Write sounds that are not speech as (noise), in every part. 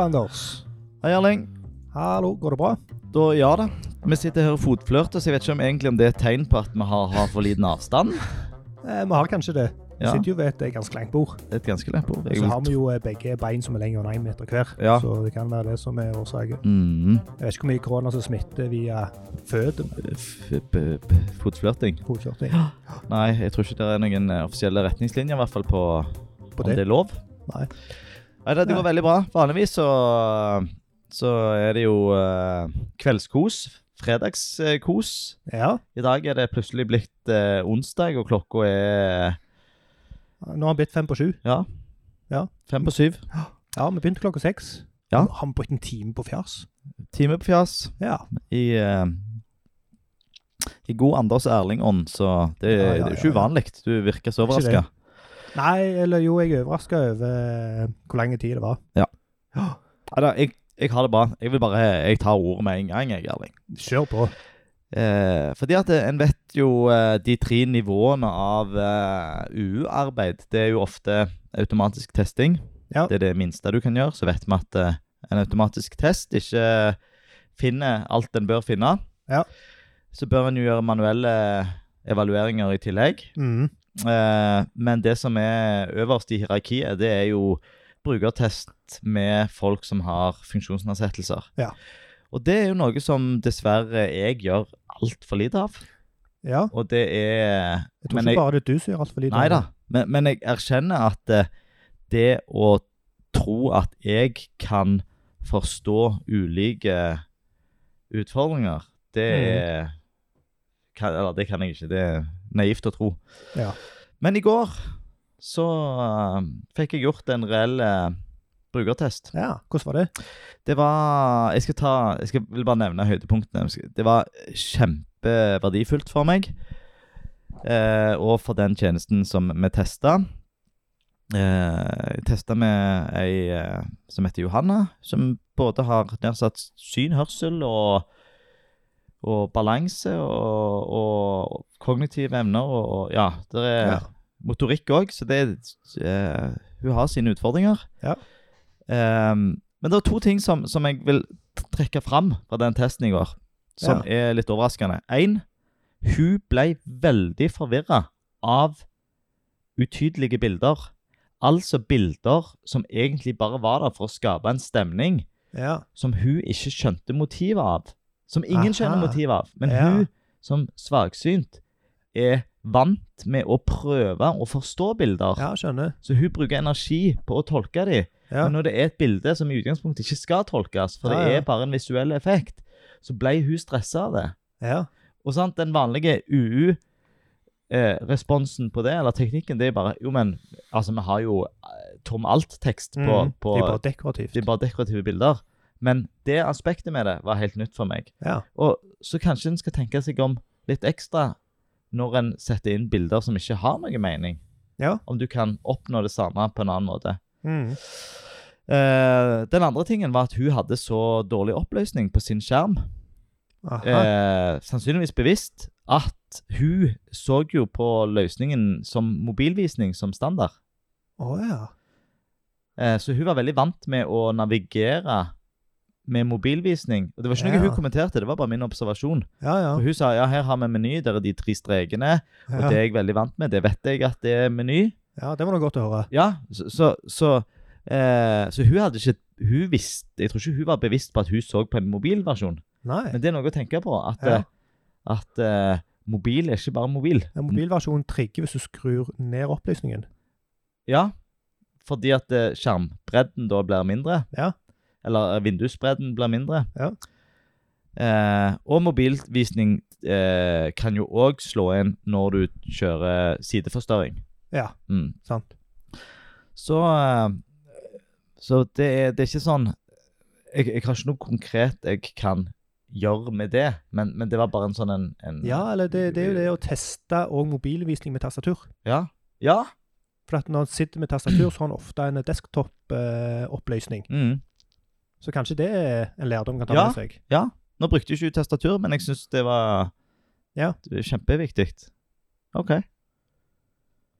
Anders. Hei, Erling. Hallo, går det bra? Da, ja da. Vi sitter her og fotflørter, så jeg vet ikke om, egentlig om det er et tegn på at vi har, har for liten avstand. Eh, vi har kanskje det. Vi Ja. sitter jo ved et eh, ganske langt bord. Et ganske langt bord. Så har vi jo eh, begge bein som er lenger enn én meter hver. Ja. Så det kan være det som er årsaken. mm, Jeg vet ikke hvor mye korona som smitter via føttene. Fotflørting. Fotflørting. (gasps) Nei, jeg tror ikke det er noen eh, offisielle retningslinjer, i hvert fall på, På om det. det er lov. Nei. Nei, det, det går veldig bra. Vanligvis så, så er det jo uh, kveldskos. Fredagskos. Ja. I dag er det plutselig blitt uh, onsdag, og klokka er Nå har vi blitt fem på sju. ja, Ja. fem på syv. Ja, vi begynte klokka seks. Ja. Har vi brukt en time på fjas? Time på fjas. Ja. i, uh, i god Anders Erling-ånd, så det, Ja, ja, det er jo ikke uvanlig. Du virker så overraska. Nei, eller jo, jeg er overraska over eh, hvor lang tid det var. Ja. Ja. Jeg, jeg har det bra. Jeg vil bare, jeg tar ordet med en gang, jeg, Erling. Kjør på. Eh, fordi at eh, en vet jo eh, de tre nivåene av eh, UU-arbeid. Det er jo ofte automatisk testing. Ja. Det er det minste du kan gjøre. Så vet vi at eh, en automatisk test ikke finner alt den bør finne. Ja. Så bør en jo gjøre manuelle evalueringer i tillegg. Mm. Eh, men det som er øverst i hierarkiet, det er jo brukertest med folk som har funksjonsnedsettelser. Ja. Og det er jo noe som dessverre jeg gjør altfor lite av. Ja. Og det er Jeg tror Men ikke jeg- bare det er du som gjør altfor lite. Nei da. Men, men jeg erkjenner at eh, det å tro at jeg kan forstå ulike utfordringer, det Mm. kan, Eller det kan jeg ikke. Det er naivt å tro. Ja. Men i går så uh, fikk jeg gjort en reell uh, brukertest. ja. Hvordan var det? Det var Jeg skal ta Jeg skal vil bare nevne høydepunktene. Det var kjempeverdifullt for meg. Uh, og for den tjenesten som vi testa. Eh, jeg testa med ei eh, som heter Johanna, som både har nedsatt syn, hørsel og, og balanse og, og kognitive evner og, ja, det er Ja. motorikk òg, så det uh, Hun har sine utfordringer. Ja. Um, men det er to ting som, som jeg vil trekke fram fra den testen i går, som er litt overraskende. Én, hun ble veldig forvirra av utydelige bilder. Altså bilder som egentlig bare var der for å skape en stemning Ja. som hun ikke skjønte motivet av. Som ingen Aha. skjønner motivet av. Men Ja. hun som svaksynt er vant med å prøve å forstå bilder. ja, skjønner. Så hun bruker energi på å tolke dem. Ja. Men når det er et bilde som i utgangspunktet ikke skal tolkes, for Ja, det er bare en visuell effekt, så ble hun stressa av det. ja. Og sant, den vanlige UU-responsen på det, eller teknikken, det er bare Jo, men altså, vi har jo eh, tom alt-tekst på, Mm. på Det er bare dekorativt. det er bare dekorative bilder. Men det aspektet med det var helt nytt for meg. Ja. Og så kanskje en skal tenke seg om litt ekstra når en setter inn bilder som ikke har noe mening. Ja. Om du kan oppnå det samme på en annen måte. Mm. Uh, den andre tingen var at hun hadde så dårlig oppløsning på sin skjerm, eh, sannsynligvis bevisst, at hun så jo på løsningen som mobilvisning som standard. Oh, ja. uh, så hun var veldig vant med å navigere med mobilvisning. Og Det var ikke noe Ja. hun kommenterte, det var bare min observasjon. Ja, ja. For Hun sa ja, her har vi meny, der er de tre strekene, og det er jeg veldig vant med. Det vet jeg at det er meny. ja, det var noe godt å høre. Ja, så, så, så, eh, så hun hadde ikke hun visste, Jeg tror ikke hun var bevisst på at hun så på en mobilversjon. Nei. Men det er noe å tenke på. At, eh, at uh, mobil er ikke bare mobil. Ja, mobilversjonen trigger hvis du skrur ned opplysningen. Ja, fordi at eh, skjermbredden da blir mindre. Ja. Eller eh, vindusbredden blir mindre. Ja. Eh, og mobilvisning eh, kan jo òg slå inn når du kjører sideforstørring. Ja, Mm. sant. Så, eh, så det, er, det er ikke sånn jeg, jeg har ikke noe konkret jeg kan gjøre med det, men, men det var bare en sånn en, en Ja, eller det, det er jo det å teste òg mobilvisning med tastatur. Ja. ja. For når en sitter med tastatur, så har en ofte en desktop-oppløsning. Mm. Så kanskje det er en lærdom kan ta Ja. med seg. Ja, nå brukte jeg ikke tastatur, men jeg syns det var Ja. det kjempeviktig. OK,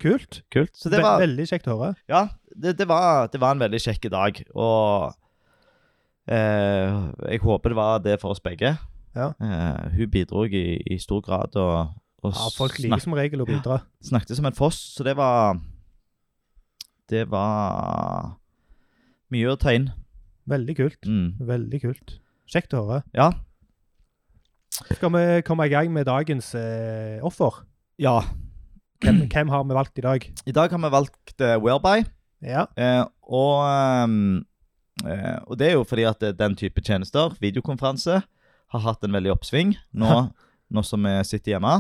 Kult. kult. Så det var, Veldig kjekt å høre. ja, det, det, var, det var en veldig kjekk dag. Og Eh, jeg håper det var det for oss begge. Ja. Eh, hun bidro i, i stor grad og, og Ja, folk liker som regel å bidra. snakket som en foss, så det var Det var mye å ta inn. Veldig kult. Mm. Veldig kult. Kjekt å høre. Ja. Skal vi komme i gang med dagens eh, offer? ja. Hvem, hvem har vi valgt i dag? I dag har vi valgt uh, Whereby. Ja. Eh, og, ehm, eh, og det er jo fordi at den type tjenester, videokonferanse, har hatt en veldig oppsving nå, nå som vi sitter hjemme.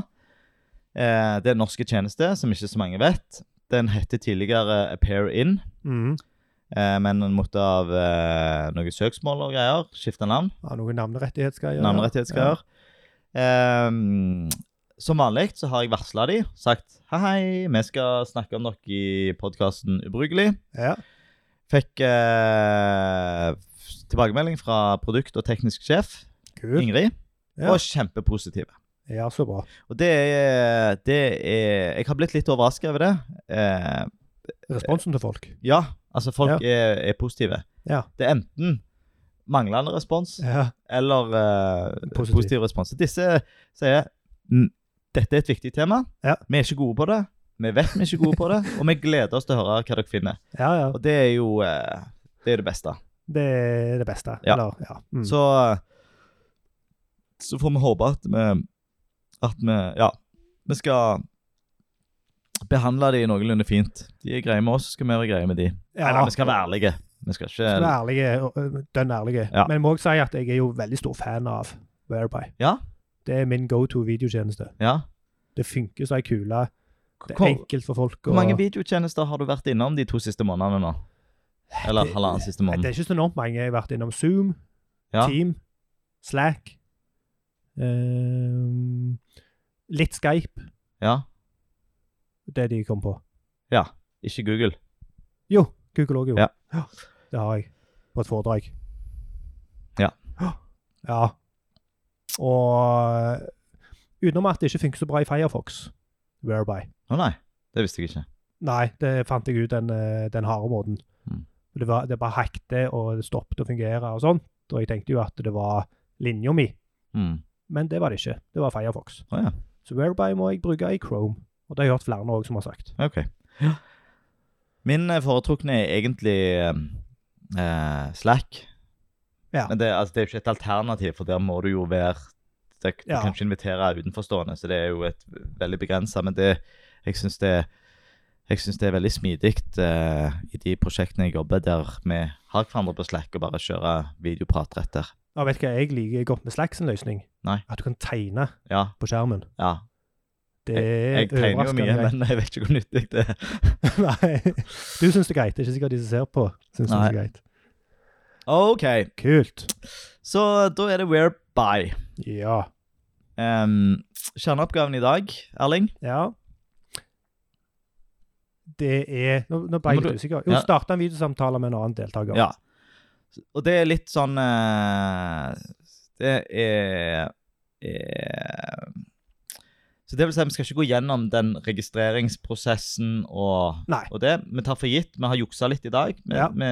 Eh, det er en norske tjeneste, som ikke så mange vet. Den heter tidligere Appear In, Mm. Eh, men han måtte av eh, noen søksmål og greier skifte navn. Ja, noen navnerettighetsgreier? Navnerettighetsgreier. Ehm, som vanlig så har jeg varsla de, sagt hei, hei, vi skal snakke om dere i podkasten Ubrukelig. Ja. Fikk eh, tilbakemelding fra produkt- og teknisk sjef Kul. Ingrid, Ja. og kjempepositive. ja, så bra. Og det er, det er Jeg har blitt litt overraska over det. Eh, Responsen til folk. ja, altså folk er, er positive. Ja. Det er enten manglende respons Ja. eller uh, Positiv. positiv. respons. Disse sier "Mm, dette er et viktig tema. Ja. Vi er ikke gode på det. Vi vet vi er ikke gode på det, og vi gleder oss til å høre hva dere finner. ja, ja. Og det er jo uh, det, er det beste. Det er det beste. Ja. Eller, ja. Mm. Så, så får vi håpe at vi At vi Ja. Vi skal behandle de noenlunde fint. De er greie med oss, skal vi være greie med de. ja. da vi skal være ærlige. Vi skal ikke Skal være ærlige, dønn ærlige. Ja. Men jeg må også si at jeg er jo veldig stor fan av Whereby. Ja. Det er min go to videotjeneste. Ja. Det funker som ei kule. Det er enkelt for folk hvor mange videotjenester har du vært innom de to siste månedene nå? Eller halvannen siste måned? Det er ikke så enormt mange. Jeg har vært innom Zoom, Ja. Team, Slack Um, Litt Skype. ja. Det de kom på. Ja. Ikke Google. Jo, Google òg, jo. Ja. Det har jeg. På et foredrag. Ja. Ja. Og utenom at det ikke funker så bra i Firefox, Whereby. Å nei, det visste jeg ikke. Nei, det fant jeg ut den, eh, den harde måten. Mm. Det, var, det bare hackte, og det stoppet å fungere og sånt. Og jeg tenkte jo at det var linja mi, Mm. men det var det ikke. Det var Firefox. Oh, ja. Så Whereby må jeg bruke i Chrome. Og det har jeg hørt flere òg som har sagt. Ok. Ja. Min eh, foretrukne er egentlig eh, eh, Slack. Ja. Men det, altså, det er jo ikke et alternativ, for der må du jo være Du Ja. kan ikke invitere utenforstående, så det er jo et veldig begrensa. Men det, jeg syns det, jeg synes det er veldig smidig eh, i de prosjektene jeg jobber der vi har hverandre på Slack og bare kjører videoprat rett der. Ja, vet du hva jeg liker godt med Slack sin løsning? Nei. At du kan tegne Ja. på skjermen. ja. Det Jeg, jeg tegner jo mye, men jeg vet ikke hvor nyttig det er. (laughs) Nei, du syns det er greit. Det er ikke sikkert de som ser på, syns det er greit. OK, Kult. så da er det Whereby. Ja. Um, kjerneoppgaven i dag, Erling? Ja. Det er Nå, nå ble jeg du- litt usikker. Jo, ja. starta en videosamtale med en annen deltaker. Ja. Og det er litt sånn uh, Det er, er Så det vil si, vi skal ikke gå gjennom den registreringsprosessen og, og det. Vi tar for gitt. Vi har juksa litt i dag. Vi, Ja. vi,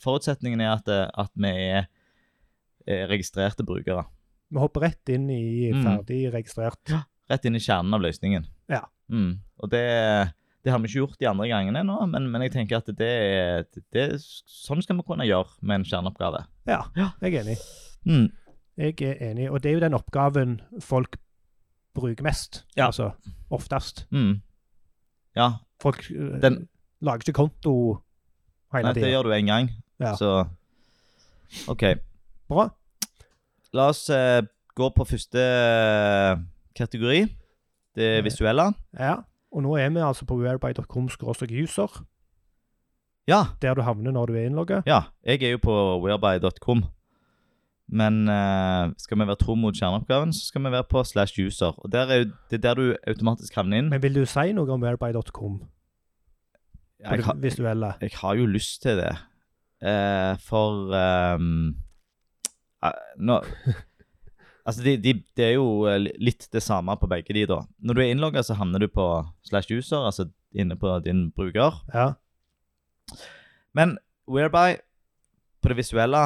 forutsetningen er at, at vi er, er registrerte brukere. Vi hopper rett inn i Mm. ferdig registrert. Rett inn i kjernen av løsningen. Ja. Mm. Og det, det har vi ikke gjort de andre gangene nå, men, men jeg tenker at det, det, sånn skal vi kunne gjøre med en kjerneoppgave. Ja, Ja. jeg er enig. Mm. Jeg er enig. Og det er jo den oppgaven folk bruker mest. Ja. Altså oftest. Mm. Ja, Folk øh, Den- lager ikke konto hele Nei, det tida. gjør du én gang. Ja. Så OK. Bra. La oss eh, gå på første eh, kategori. Det visuelle. Ja. Og nå er vi altså på whereby.com user, Ja, der du havner når du er innlogga. ja. Jeg er jo på whereby.com. Men uh, skal vi være tro mot kjerneoppgaven, så skal vi være på slash user. Og er jo, det er der du automatisk havner inn. Men vil du si noe om whereby.com på Jeg det visuelle? jeg har jo lyst til det. Uh, for um, uh, nå (laughs) Altså, de, de, det er jo litt det samme på begge de, da. Når du er innlogga, så havner du på slash user, altså inne på din bruker. Ja. Men whereby, på det visuelle,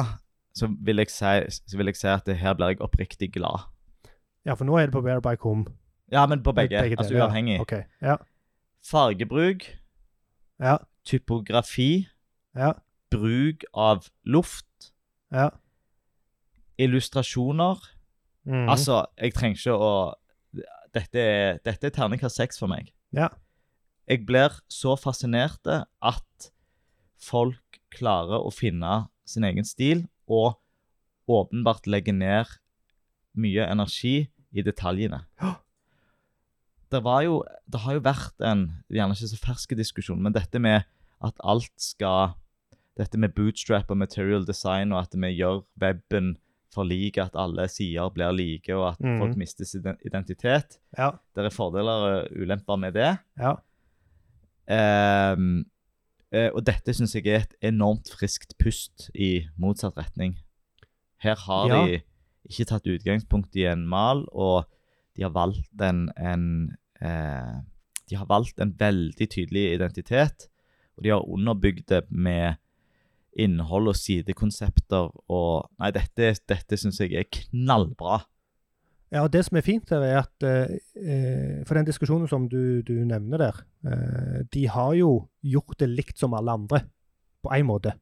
så vil jeg si, så vil jeg si at det her blir jeg oppriktig glad. Ja, for nå er det på Where by Home. Ja, men på begge. altså uavhengig. ja. uavhengig. Ja. Fargebruk, Ja. typografi, Ja. bruk av luft, Ja. illustrasjoner. Mm. Altså, jeg trenger ikke å Dette er, dette er terningkast seks for meg. Ja. Jeg blir så fascinert at folk klarer å finne sin egen stil, og åpenbart legger ned mye energi i detaljene. (gasps) Det, var jo, det har jo vært en gjerne ikke så fersk diskusjon, men dette med at alt skal Dette med bootstrap og material design, og at vi gjør weben for lik, at alle sider blir like, og at mm. folk mister sin identitet. Ja. Det er fordeler og ulemper med det. Ja. Ehm, eh, og dette syns jeg er et enormt friskt pust i motsatt retning. Her har Ja. de ikke tatt utgangspunkt i en mal, og de har valgt en, en eh, De har valgt en veldig tydelig identitet, og de har underbygd det med innhold og sidekonsepter og Nei, dette, dette syns jeg er knallbra. Ja, og Det som er fint, her er at eh, for den diskusjonen som du, du nevner der, eh, de har jo gjort det likt som alle andre, på én måte.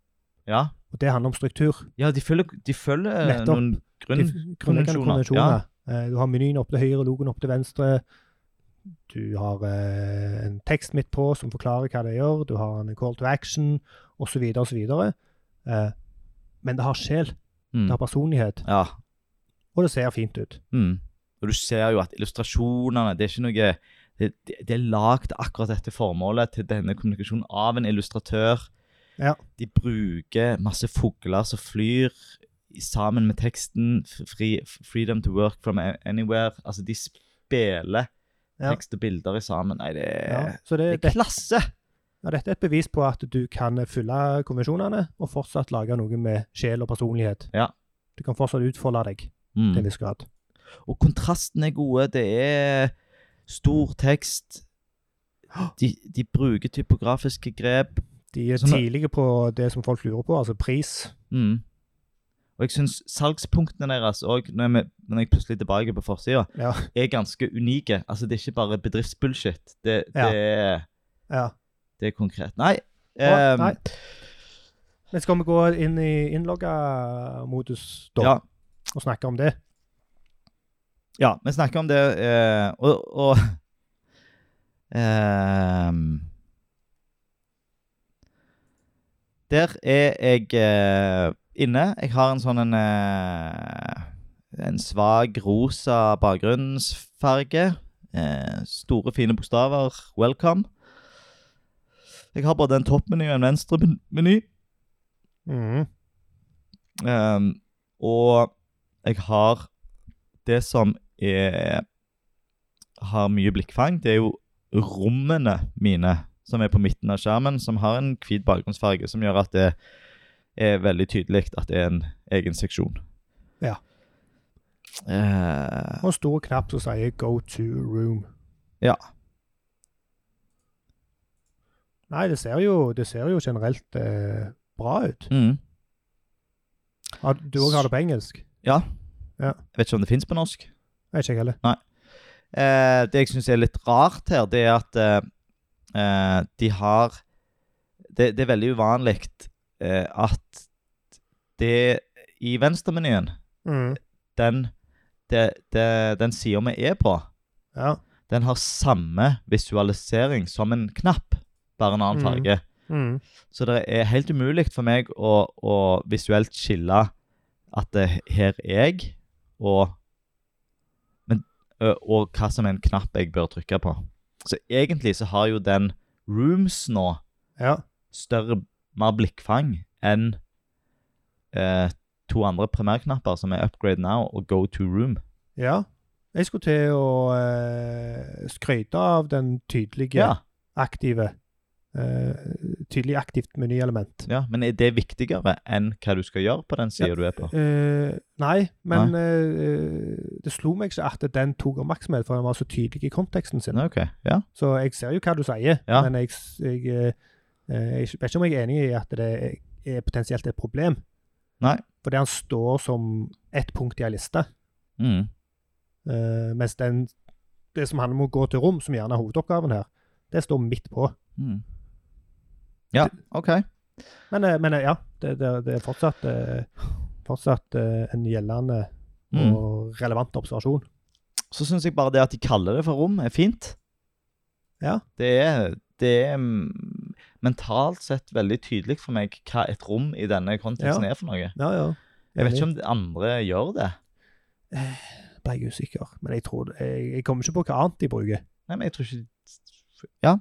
Ja, Og det handler om struktur. ja de følger, de følger Nettopp. noen grunn... Grunnleggende konvensjoner, Ja. Eh, du har menyen opp til høyre, logoen opp til venstre. Du har eh, en tekst midt på som forklarer hva det gjør. Du har en call to action, osv., osv. Eh, men det har sjel. Mm. Det har personlighet. Ja. Og det ser fint ut. Mm. Og du ser jo at illustrasjonene Det er ikke noe Det, det, er lagd akkurat dette formålet til denne kommunikasjonen av en illustratør. Ja. De bruker masse fugler som flyr sammen med teksten. Free, 'Freedom to work from anywhere'. Altså, de spiller Ja. tekst og bilder sammen. Nei, det Ja. Så det det, er klasse! Ja, dette er et bevis på at du kan fylle konvensjonene og fortsatt lage noe med sjel og personlighet. Ja. Du kan fortsatt utfolde deg til Mm. en viss grad. Og kontrasten er gode. Det er stor tekst. De, de bruker typografiske grep. De er Så tidlige på det som folk lurer på, altså pris. Mm. Og jeg syns salgspunktene deres òg, når, når jeg plutselig er tilbake på forsida, Ja. er ganske unike. Altså, det er ikke bare bedriftsbullshit. Det, det, Ja. er, ja. det er konkret. Nei. Um, nei. Men skal vi gå inn i innlogga-modus da, Ja, og snakke om det? ja, vi snakker om det, eh, og, og (laughs) eh, Der er jeg eh, inne. Jeg har en sånn en eh, En svak rosa bakgrunnsfarge. Eh, store, fine bokstaver. 'Welcome'. Jeg har både en toppmeny og en venstremeny. Mm. Ehm, og jeg har det som er har mye blikkfang, det er jo rommene mine som er på midten av skjermen, som har en hvit bakgrunnsfarge, som gjør at det er veldig tydelig at det er en egen seksjon. Ja. Eh, Og stor knapp som sier 'go to room'. Ja. Nei, det ser jo, det ser jo generelt eh, bra ut. mm, du òg har det på engelsk? Ja. Ja. Jeg vet ikke om det fins på norsk. Jeg ikke heller. heller. Eh, det jeg syns er litt rart her, det er at eh, eh, de har det, det er veldig uvanlig eh, at det i venstremenyen, mm. den, det, det, den sida vi er på, Ja. den har samme visualisering som en knapp, bare en annen farge. farge. Mm. Så det er helt umulig for meg å, å visuelt skille at det, her er jeg, og, men, og hva som er en knapp jeg bør trykke på. Så egentlig så har jo den Rooms nå ja. større, mer blikkfang enn eh, to andre primærknapper, som er Upgrade Now og Go to Room. Ja. Jeg skulle til å eh, skryte av den tydelige, Ja, aktive eh, Tydelig aktivt menyelement. ja, Men er det viktigere enn hva du skal gjøre på den sida Ja. du er på? Uh, nei, men eh, det slo meg ikke at den tok oppmerksomhet, for den var så tydelig i konteksten sin. Okay, ja. Så jeg ser jo hva du sier, Ja. men jeg, jeg, eh, jeg vet ikke om jeg er enig i at det er potensielt et problem. Nei. Fordi han står som ett punkt i ei liste. Mm. uh, mens den, det som handler om å gå til rom, som gjerne er hovedoppgaven her, det står midt på. Mm. Ja, OK. Men, eh, men eh, ja, det, det, det er fortsatt, eh, fortsatt eh, en gjeldende Mm. og relevant observasjon. Så syns jeg bare det at de kaller det for rom, er fint. Ja. Det er, det er mm, mentalt sett veldig tydelig for meg hva et rom i denne konteksten Ja. er for noe. Ja, ja. Jeg vet ikke om de andre gjør det. Ble jeg usikker, men jeg tror jeg, jeg kommer ikke på hva annet de bruker. Nei, men jeg tror ikke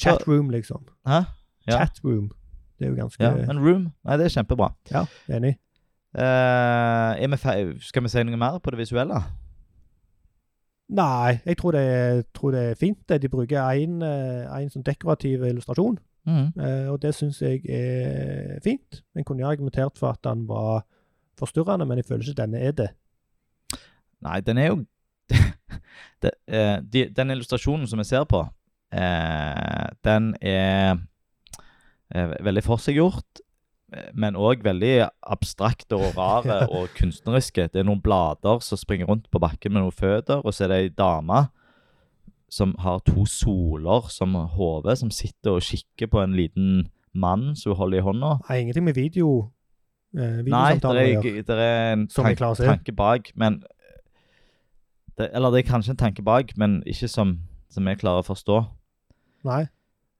Chatroom, liksom. Hæ? Ja. Chatroom. Det er jo ganske Ja, men room Nei, det er kjempebra. Ja, enig. Uh, er vi skal vi si noe mer på det visuelle? Nei, jeg tror det, tror det er fint. De bruker én sånn dekorativ illustrasjon, Mm. Uh, og det syns jeg er fint. En kunne argumentert for at den var forstyrrende, men jeg føler ikke denne er det. Nei, den er jo (laughs) det, uh, de, Den illustrasjonen som vi ser på, eh, den er eh, veldig forseggjort, men òg veldig abstrakte og rare (laughs) og kunstneriske. Det er noen blader som springer rundt på bakken med noen føtter, og så er det ei dame som har to soler som hode, som sitter og kikker på en liten mann som hun holder i hånda. Har ingenting med video, eh, Nei, det er, det er en tank, tanke bak, men det, Eller det er kanskje en tanke bak, men ikke som, som jeg klarer å forstå. Nei,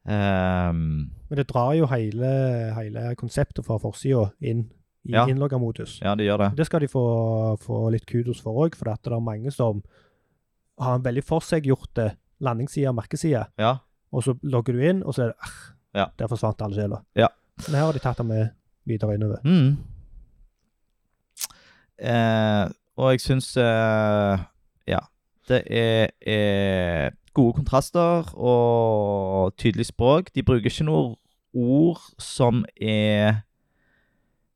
Um, men det drar jo hele, hele konseptet fra forsida inn i Ja. innloggermodus. ja, det gjør det. Det skal de få, få litt kudos for òg, for det er mange som har en veldig forseggjorte landingsside og merkeside, Ja. og så logger du inn, og så er det Ja. Der forsvant alle sjela. Ja. Men her har de tatt det med videre innover. Mm. Eh, og jeg syns eh, Ja. Det er, er gode kontraster og tydelig språk. De bruker ikke noe ord som er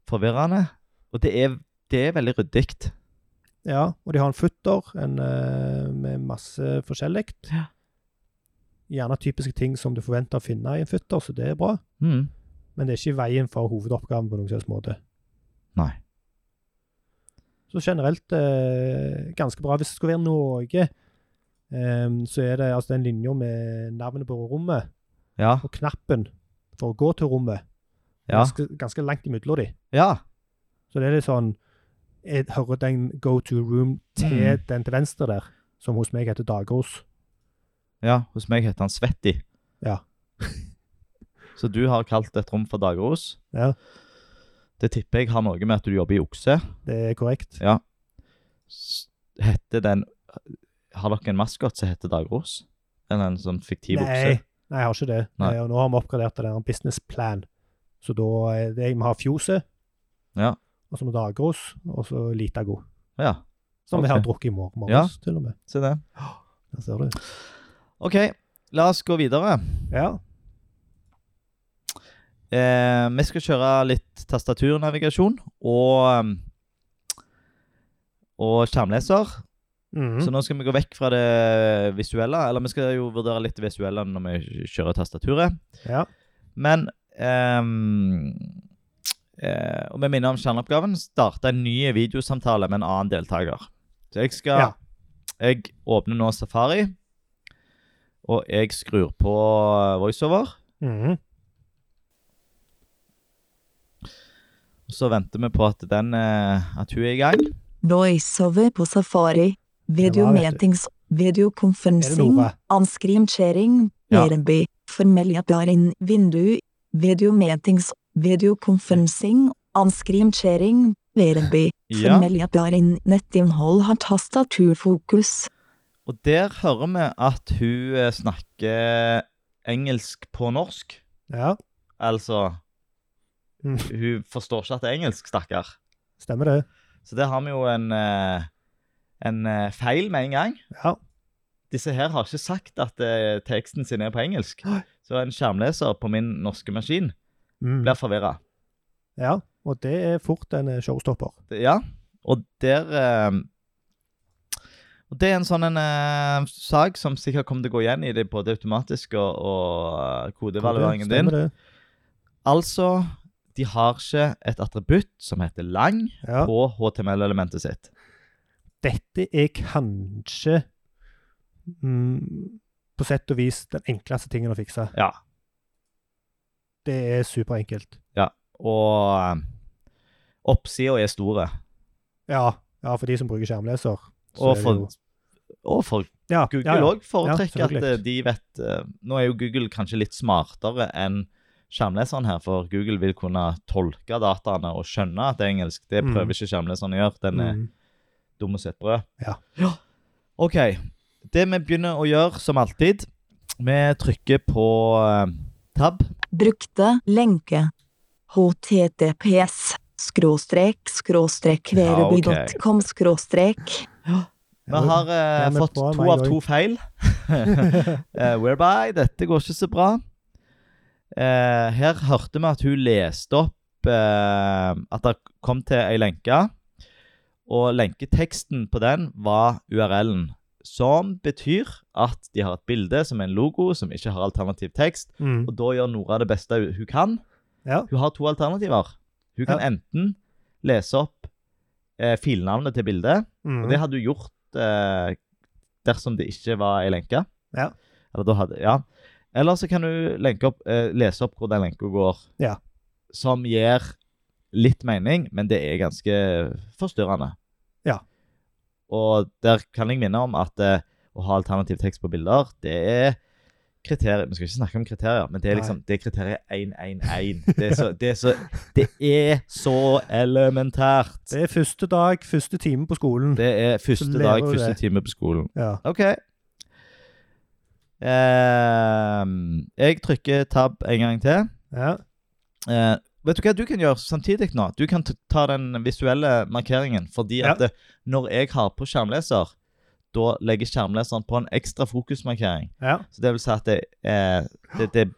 forvirrende. Og det er, det er veldig ryddig. Ja, og de har en futter en, eh, med masse forskjellig. Ja. Gjerne typiske ting som du forventer å finne i en futter, så det er bra. Mm. Men det er ikke i veien for hovedoppgaven på noen slags måte. Nei. Så generelt eh, ganske bra. Hvis det skulle være noe, eh, så er det altså den linja med navnet på rommet Ja. og knappen for å gå til rommet. Ja. Ganske, ganske langt imellom de. ja. Så det er litt sånn Jeg hører den go to room til Mm. den til venstre der, som hos meg heter Dagros. Ja, hos meg heter han Svetti. Ja. (laughs) Så du har kalt et rom for dagros. Ja, Det tipper jeg har noe med at du jobber i okse. det er korrekt. Ja. Heter den Har dere en maskot som heter dagros? Eller en sånn fiktiv Nei, okse? nei, jeg har ikke det. Nei. Og nå har vi oppgradert til en business plan. Så da vi har Fjoset, Ja. og så Dagros, og så Litago. Ja, Som vi har drukket i morgen morges, Ja. til og med. se det. (gasps) Der ser du. OK, la oss gå videre. Ja. Eh, vi skal kjøre litt tastaturnavigasjon og um, og skjermleser. Mhm. Så nå skal vi gå vekk fra det visuelle. Eller vi skal jo vurdere litt det visuelle når vi kjører tastaturet. ja. Men um, eh, Og vi minner om kjerneoppgaven. Starte en ny videosamtale med en annen deltaker. Så jeg skal Ja. Jeg åpner nå Safari. Og jeg skrur på voiceover. Mm. Og så venter vi på at, den, eh, at hun er i gang. VoiceOver på Safari. Video Ja, hva vet du? meetings. Det Videokonferensing. noe? Anskrivning. Ja. Verbi. Formellapparin. Vindu. videomeetings, videokonferansing, anskrimkjering. Ja. Formellapparin. Nettinnhold har tastaturfokus. Og der hører vi at hun eh, snakker engelsk på norsk. ja. Altså Mm. Hun forstår ikke at det er engelsk, stakkar. Stemmer det. Så der har vi jo en, eh, en eh, feil med en gang. Ja. Disse her har ikke sagt at eh, teksten sin er på engelsk. Så en skjermleser på min norske maskin Mm. blir forvirra. Ja, og det er fort en eh, showstopper. Ja, og der eh, Og det er en sånn en eh, sak som sikkert kommer til å gå igjen i det både automatiske og, og kodevalueringen din. Det. Altså, de har ikke et attributt som heter lang Ja. på HTML-elementet sitt. Dette er kanskje mm, på sett og vis den enkleste tingen å fikse. Ja. Det er superenkelt. Ja, Og oppsida er store. Ja, ja, for de som bruker skjermleser. så Og for, jo- og for ja, Google ja, ja. foretrekker at de vet eh, Nå er jo Google kanskje litt smartere enn skjermleseren her, for Google vil kunne tolke dataene og skjønne at det er engelsk. Det Mm. prøver ikke skjermleseren å gjøre. Den er Mm. Dum som et brød. Ja. OK. Det vi begynner å gjøre, som alltid Vi trykker på eh, tab. Brukte lenke. https skråstrek skråstrek veruby.com skråstrek. Vi har eh, fått to meg av to feil. uh, (laughs) (laughs) whereby dette går ikke så bra. Uh, her hørte vi at hun leste opp uh, at det kom til ei lenke. Og lenketeksten på den var URL-en. Som betyr at de har et bilde som er en logo, som ikke har alternativ tekst. Mm. Og da gjør Nora det beste hun kan. Ja. Hun har to alternativer. Hun kan Ja. enten lese opp eh, filnavnet til bildet, Mm. og det hadde hun gjort eh, dersom det ikke var ei lenke. Ja. Eller hadde, ja. Eller så kan du lenke opp, eh, lese opp hvor den lenka går. Ja. Som gir litt mening, men det er ganske forstyrrende. Og der kan jeg minne om at eh, å ha alternativ tekst på bilder, det er kriterier Vi skal ikke snakke om kriterier, men det er liksom, det er kriteriet 111. Det er så, det er så, det er så elementært. Det er første dag, første time på skolen. Det er første dag, du første det. time på skolen. Ja. OK. Ehm, jeg trykker tab en gang til. ja. Eh, vet du hva du kan gjøre samtidig nå? Du kan ta den visuelle markeringen. Fordi Ja. at det, når jeg har på skjermleser, da legger skjermleseren på en ekstra fokusmarkering. ja. Så det vil si at det, eh, det, det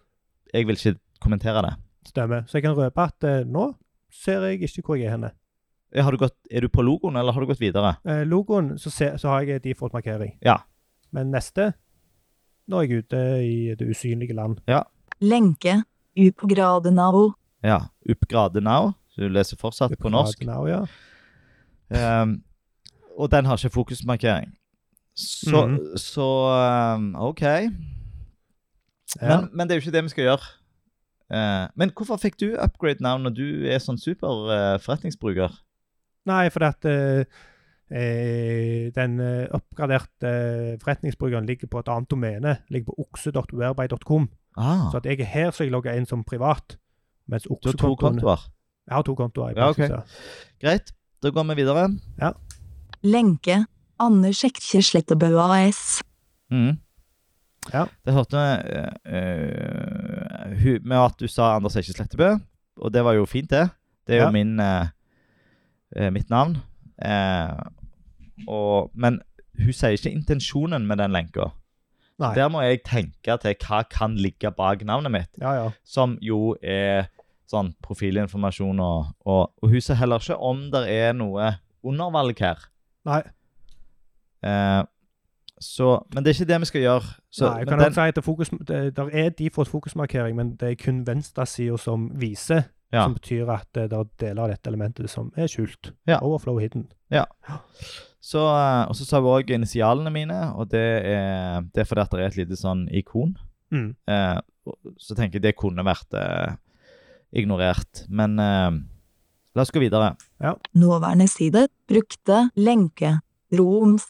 Jeg vil ikke kommentere det. Stemmer. Så jeg kan røpe at eh, nå ser jeg ikke hvor jeg er henne. Eh, Har du gått, er du på logoen, eller har du gått videre? Eh, logoen, så, se, så har jeg default markering. Ja. Men neste Nå er jeg ute i det usynlige land. Lenke. U på graden av Ja. Upgrade now. Så du leser fortsatt på norsk. Now, ja. Um, og den har ikke fokusmarkering. Så, mm. så um, OK. Ja. Men, men det er jo ikke det vi skal gjøre. Uh, men hvorfor fikk du upgrade now når du er sånn super uh, forretningsbruker? Nei, fordi at uh, den oppgraderte forretningsbrukeren ligger på et annet domene. Ligger på okse.whereby.com. Ah, Så at jeg er her, så jeg logger inn som privat. Mens du har to kontoer. Jeg har to kontoer. Ja, okay. Greit, da går vi videre. Lenke. Anders Ekkje Slettebø AS. Mm. Ja. Det hørte vi uh, med at du sa Anders Ekkje Slettebø, og det var jo fint, det. Det er jo Ja. min, eh, eh, mitt navn. Uh, og, men hun sier ikke intensjonen med den lenka. Der må jeg tenke til hva kan ligge bak navnet mitt, Ja, ja. som jo er sånn profilinformasjon og, og, og hun ser heller ikke om det er noe undervalg her. Nei. Eh, så, men det er ikke det vi skal gjøre. Så, Nei, jeg kan den- si at det, fokus, det der er default fokusmarkering, men det er kun venstresida som viser. Ja. Som betyr at eh, det er deler av dette elementet som er skjult. Ja. Overflow hidden. Så, eh, og så sa vi òg initialene mine, og det er, det er fordi at det er et lite sånn ikon. Mm. Eh, så tenker jeg det kunne vært eh, ignorert. Men eh, la oss gå videre. Nåværende side. Brukte lenke. Roms.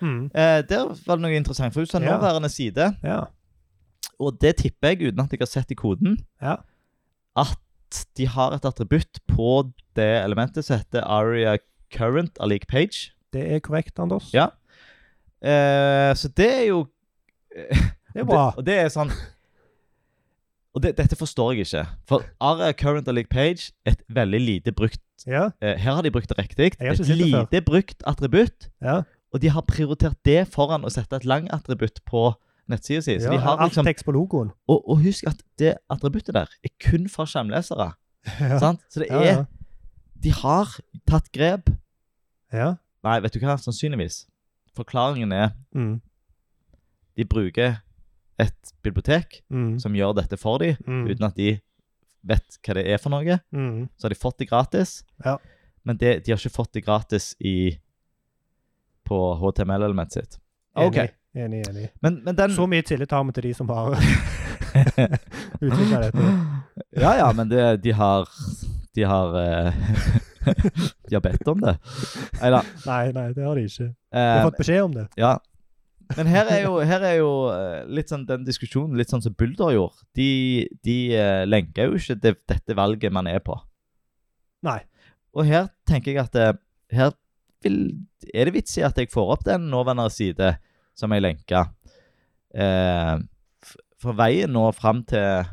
Mm. Eh, der var det noe interessant, for hun sa Ja. nåværende side. Ja. Og det tipper jeg, uten at jeg har sett i koden, Ja. at de har et attributt på det elementet som heter aria current av lik page. Det er korrekt, Anders. Ja. Eh, så det er jo Det er bra. Og det, og det er sånn Og det, dette forstår jeg ikke. For aria current og League page et veldig lite brukt Ja. eh, Her har de brukt det riktig. Et lite før. brukt attributt. ja. Og de har prioritert det foran å sette et langattributt på nettsida si. Så ja de har alt liksom tekst på logoen. og, og husk at det attributtet der er kun for skjermlesere. (laughs) Ja. Sant? Så det er. De har tatt grep. ja. Nei, vet du hva? Sannsynligvis. Forklaringen er Mm. de bruker et bibliotek Mm. som gjør dette for dem, Mm. uten at de vet hva det er for noe. Mm. Så har de fått det gratis. Ja. Men det, de har ikke fått det gratis i, på HTML-elementet sitt. Enig, enig, enig. Men, men den Så mye tillit har vi til de som har (laughs) utvikla dette. (laughs) Ja, ja, men det, de har De har eh, (laughs) De har bedt om det. Nei da. Nei, nei, det har de ikke. De har Eh, fått beskjed om det. ja. Men her er jo, her er jo eh, litt sånn den diskusjonen litt sånn som Bulder gjorde. De, de uh, lenker jo ikke det, dette valget man er på. Nei. Og her tenker jeg at eh, her vil, er det vits i at jeg får opp den nåværende side som jeg lenka. Uh, for veien nå fram til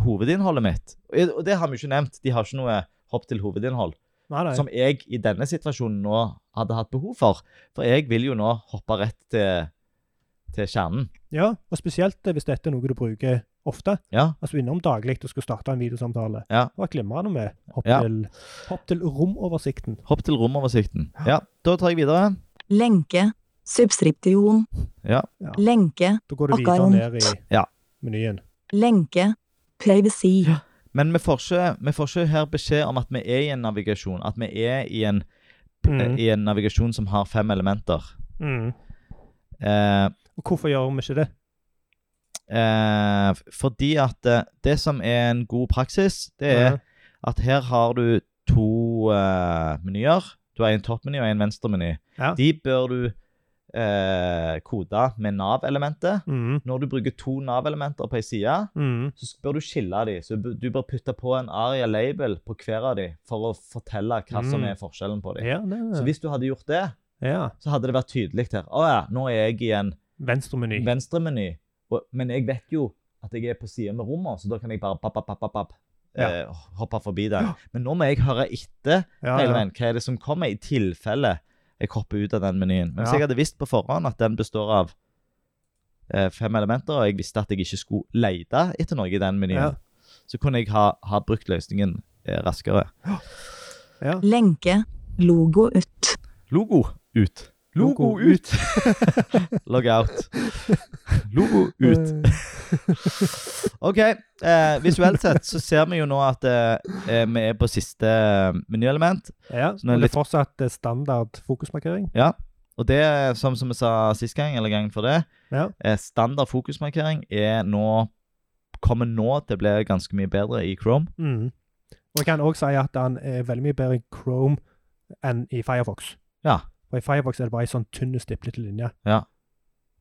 hovedinnholdet mitt Og og det har vi ikke nevnt. De har ikke noe hopp til hovedinnhold Nei, nei. som jeg i denne situasjonen nå hadde hatt behov for. For jeg vil jo nå hoppe rett til, til kjernen. Ja, og spesielt eh, hvis dette er noe du bruker ofte. Ja. Altså innom daglig og skal starte en videosamtale. Ja. Det var glimrende med hopp, Ja. til, hopp til romoversikten. Hopp til romoversikten. Ja, Da tar jeg videre. lenke, subskription, Ja. lenke, Da går du videre ned i Ja. menyen. lenke, privacy, Men vi får, ikke, vi får ikke her beskjed om at vi er i en navigasjon. At vi er i en, Mm. i en navigasjon som har fem elementer. Mm. Eh, Og hvorfor gjør vi ikke det? eh, fordi at eh, det som er en god praksis, det er mm. at her har du to eh, menyer. Du har en toppmeny og en venstremeny. Ja. De bør du eh, kode med Nav-elementet. Mm. Når du bruker to Nav-elementer på ei side, Mm. så bør du skille de. Så du bør putte på en aria-label på hver av de for å fortelle hva som Mm. er forskjellen på de. Ja, det, Så hvis du hadde gjort det, ja. så hadde det vært tydelig her. Å ja, nå er jeg i en Venstremeny. venstremeny, men jeg vet jo at jeg er på sida med rommet, så da kan jeg bare papp, papp, papp, papp, ja. eh, hoppe forbi det. Men nå må jeg høre etter Ja, hele veien hva er det som kommer, i tilfelle jeg hopper ut av den menyen. Men hvis Ja. jeg hadde visst på forhånd at den består av eh, fem elementer, og jeg visste at jeg ikke skulle lete etter noe i den menyen, Ja. så kunne jeg ha, ha brukt løsningen eh, raskere. Ja. lenke, logo ut, Logo ut. Logo ut. (laughs) Log out. Logo ut. (laughs) OK. Eh, visuelt sett så ser vi jo nå at eh, eh, vi er på siste eh, menyelement. Ja, Så det er litt- fortsatt eh, standard fokusmarkering. Ja. Og det, som, som vi sa sist gang, eller gangen for det, Ja. eh, standard fokusmarkering er nå Kommer nå til å bli ganske mye bedre i Chrome. Mm. Og jeg kan òg si at den er veldig mye bedre i Chrome enn i Firefox. Ja. For i Firefox er det bare ei sånn tynn, stiplete linje. Ja.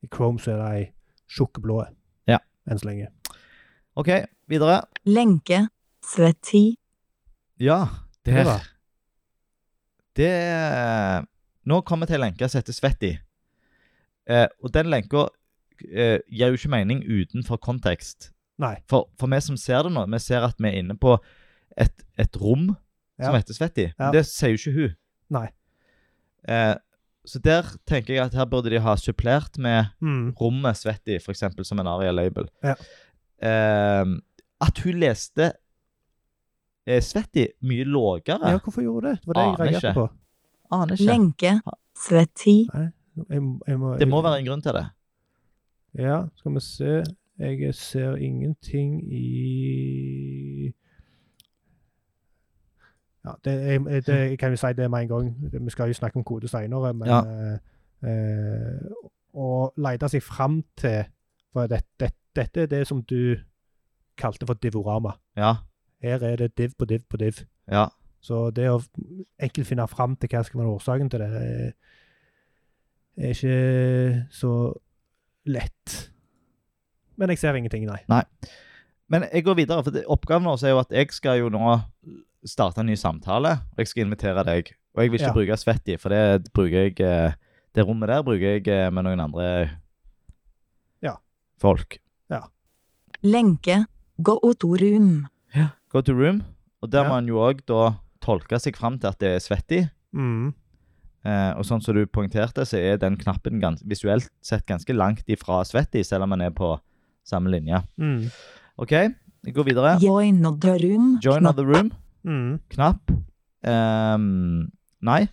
I Chrome så er det ei tjukk blå Ja. enn så lenge. OK, videre. lenke, sveti, Ja, Det der. Det, Det Nå kommer jeg til lenka som heter Svetti. Eh, og den lenka eh, gir jo ikke mening utenfor kontekst. Nei. For, for vi som ser det nå, vi ser at vi er inne på et, et rom som heter Svetti. Ja. Det sier jo ikke hun. Nei. Eh, så der tenker jeg at her burde de ha supplert med Mm. rommet Svetti, f.eks. som en aria-label. Ja. Eh, at hun leste eh, Svetti mye lågere Ja, hvorfor gjorde hun det? Det var det jeg Aner reagerte ikke. på. Aner ikke. lenke, Svetti. Jeg, jeg må, Det må være en grunn til det. Ja, skal vi se. Jeg ser ingenting i Ja, det, det, jeg kan jo si det med en gang. Vi skal jo snakke om kode seinere, men Ja. eh, eh, Å lete seg fram til For det, det, dette er det som du kalte for divorama. Ja. Her er det div på div på div. Ja. Så det å enkelt finne fram til hva skal være årsaken til det, er, er ikke så lett. Men jeg ser ingenting, nei. nei. Men jeg går videre, for det, oppgaven vår er jo at jeg skal jo nå starte en ny samtale, og jeg skal invitere deg. Og jeg vil ikke Ja. bruke Svetti, for det bruker jeg eh, Det rommet der bruker jeg eh, med noen andre Ja. folk. Ja. lenke, go to room, Go to room, og der Ja. må man jo òg da tolke seg fram til at det er Svetti. Mm. Eh, og sånn som du poengterte, så er den knappen gans visuelt sett ganske langt ifra Svetti, selv om man er på samme linje. Mm. OK, vi går videre. join the room, Join knapp, other room. Mm. Knapp. Um, nei.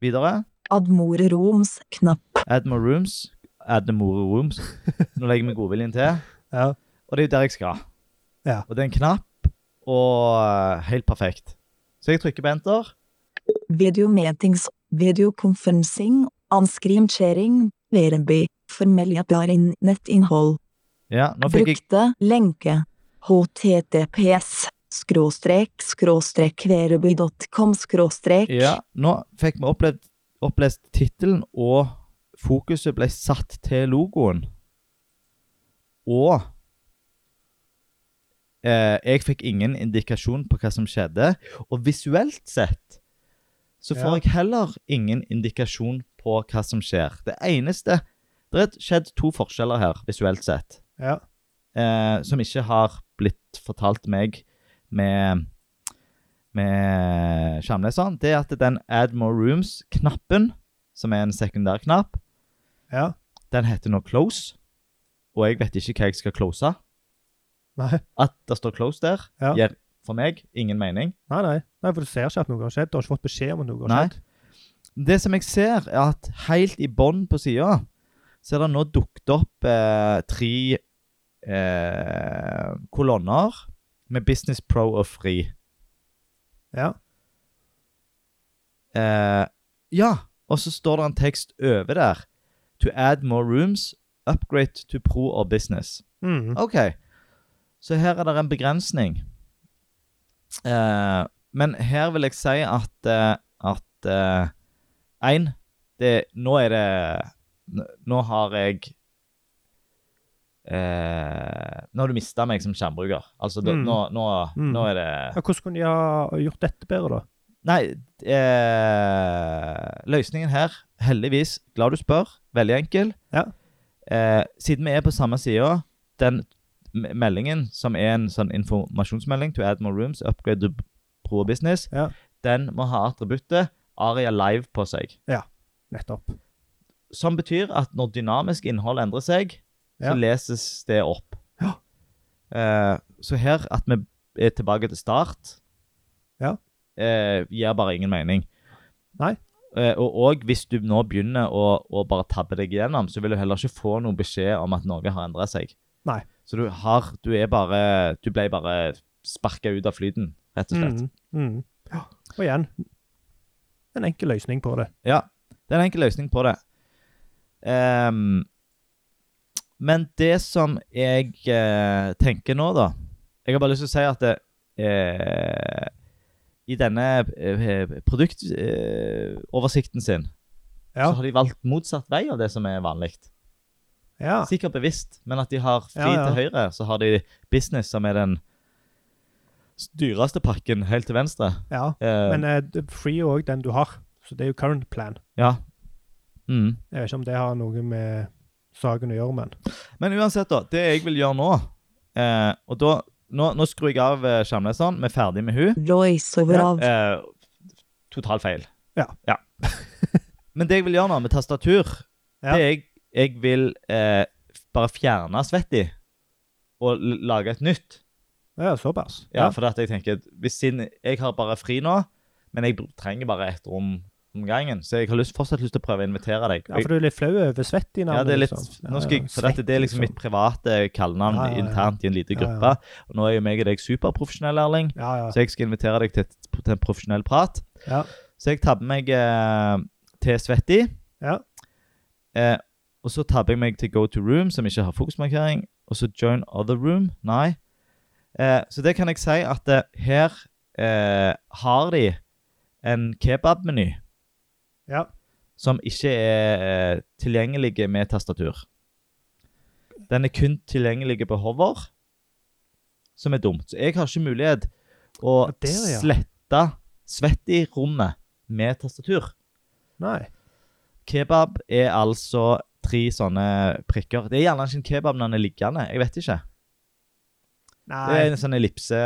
Videre. Admore rooms, knapp, Admore rooms. Admore rooms. (laughs) Nå legger vi godviljen til. Ja. Og det er jo der jeg skal. Ja. Og det er en knapp, og eh, helt perfekt. Så jeg trykker på enter. Videometings, videokonferencing, unscreen sharing, Verby, formell nettinnhold. Ja, nå fikk jeg Brukte lenke. https skråstrek skråstrek kveruby.com, skråstrek. Ja, nå fikk vi opplevd, opplest tittelen, og fokuset ble satt til logoen. Og eh, jeg fikk ingen indikasjon på hva som skjedde. Og visuelt sett så får Ja. jeg heller ingen indikasjon på hva som skjer. Det eneste Det har skjedd to forskjeller her, visuelt sett, Ja. eh, som ikke har blitt fortalt meg med med skjermleseren, det er at den Add More Rooms-knappen, som er en sekundærknapp, Ja. den heter nå Close. Og jeg vet ikke hva jeg skal close. Nei. At det står Close der, Ja. gir for meg ingen mening. Nei, nei. nei, for du ser ikke at noe har skjedd. Du har ikke fått beskjed om at noe har skjedd. Det som jeg ser, er at helt i bånn på sida, så er det nå dukket opp eh, tre eh, kolonner med Business Pro og fri. Ja. Uh, ja, og så står det en tekst over der. To add more rooms, upgrade to pro or business. Mm. OK. Så her er det en begrensning. Uh, men her vil jeg si at eh, at Én, uh, Nå er det Nå har jeg eh, Nå har du mista meg som skjermbruker. Altså, da, Mm. nå, nå, Mm. nå er det Ja, hvordan kunne de ha gjort dette bedre, da? Nei, eh, løsningen her, heldigvis, glad du spør, veldig enkel. Ja. Eh, siden vi er på samme side, den meldingen som er en sånn informasjonsmelding to add more rooms, upgrade to pro business, Ja. den må ha attributtet Aria Live på seg. Ja, Nettopp. Som betyr at når dynamisk innhold endrer seg, Ja. så leses det opp. Ja. Eh, så her at vi er tilbake til start, Ja. eh, gir bare ingen mening. Nei. Eh, og, og hvis du nå begynner å, å bare tabbe deg gjennom, så vil du heller ikke få noen beskjed om at noe har endret seg. Nei. Så du har Du er bare Du ble bare sparka ut av flyten, rett og slett. Mm. Mm. Ja. Og igjen, en enkel løsning på det. Ja, det er en enkel løsning på det. Ehm, men det som jeg eh, tenker nå, da Jeg har bare lyst til å si at det, eh, i denne eh, produktoversikten sin Ja. så har de valgt motsatt vei av det som er vanlig. Ja. Sikkert bevisst, men at de har fri Ja, til høyre, så har de business, som er den dyreste pakken helt til venstre. ja. Eh, Men eh, det- free er òg den du har, så det er jo current plan. ja. Mm. Jeg vet ikke om det har noe med saken å gjøre, men Men uansett, da. Det jeg vil gjøre nå eh, Og da Nå, nå skrur jeg av eh, skjermleseren. Vi er ferdig med hun. Lois Ja. av Eh, Totalt feil. Ja. Men det jeg vil gjøre nå med tastatur, Ja. det jeg, jeg vil eh, bare fjerne Svetti og lage et nytt. ja, såpass. Ja, for at jeg tenker hvis siden Jeg har bare fri nå, men jeg trenger bare et rom om gangen. Så jeg har lyst, fortsatt lyst til å prøve å invitere deg. Ja, for du er litt flau over svett i navnet? Ja, det er litt, liksom. nå skal jeg, for dette, det er liksom mitt private kallenavn Ja, ja, ja. internt i en liten gruppe. Og nå er jo meg og deg superprofesjonell, Erling, så jeg skal invitere deg til, til en profesjonell prat. ja. Så jeg tabber meg eh, til Svetti. Ja. Eh, og så tabber jeg meg til Go to Room, som ikke har fokusmarkering. Og så Join Other Room. Nei. Eh, så det kan jeg si at eh, her eh, har de en kebabmeny ja. som ikke er tilgjengelige tilgjengelig med tastatur. Den er kun tilgjengelig på hover, som er dumt. Så jeg har ikke mulighet å Ja, der, ja. slette svett i rommet med tastatur. Nei. Kebab er altså tre sånne prikker. Det er gjerne ikke en kebab når den er liggende. Jeg vet ikke. Nei. Det er en sånn ellipse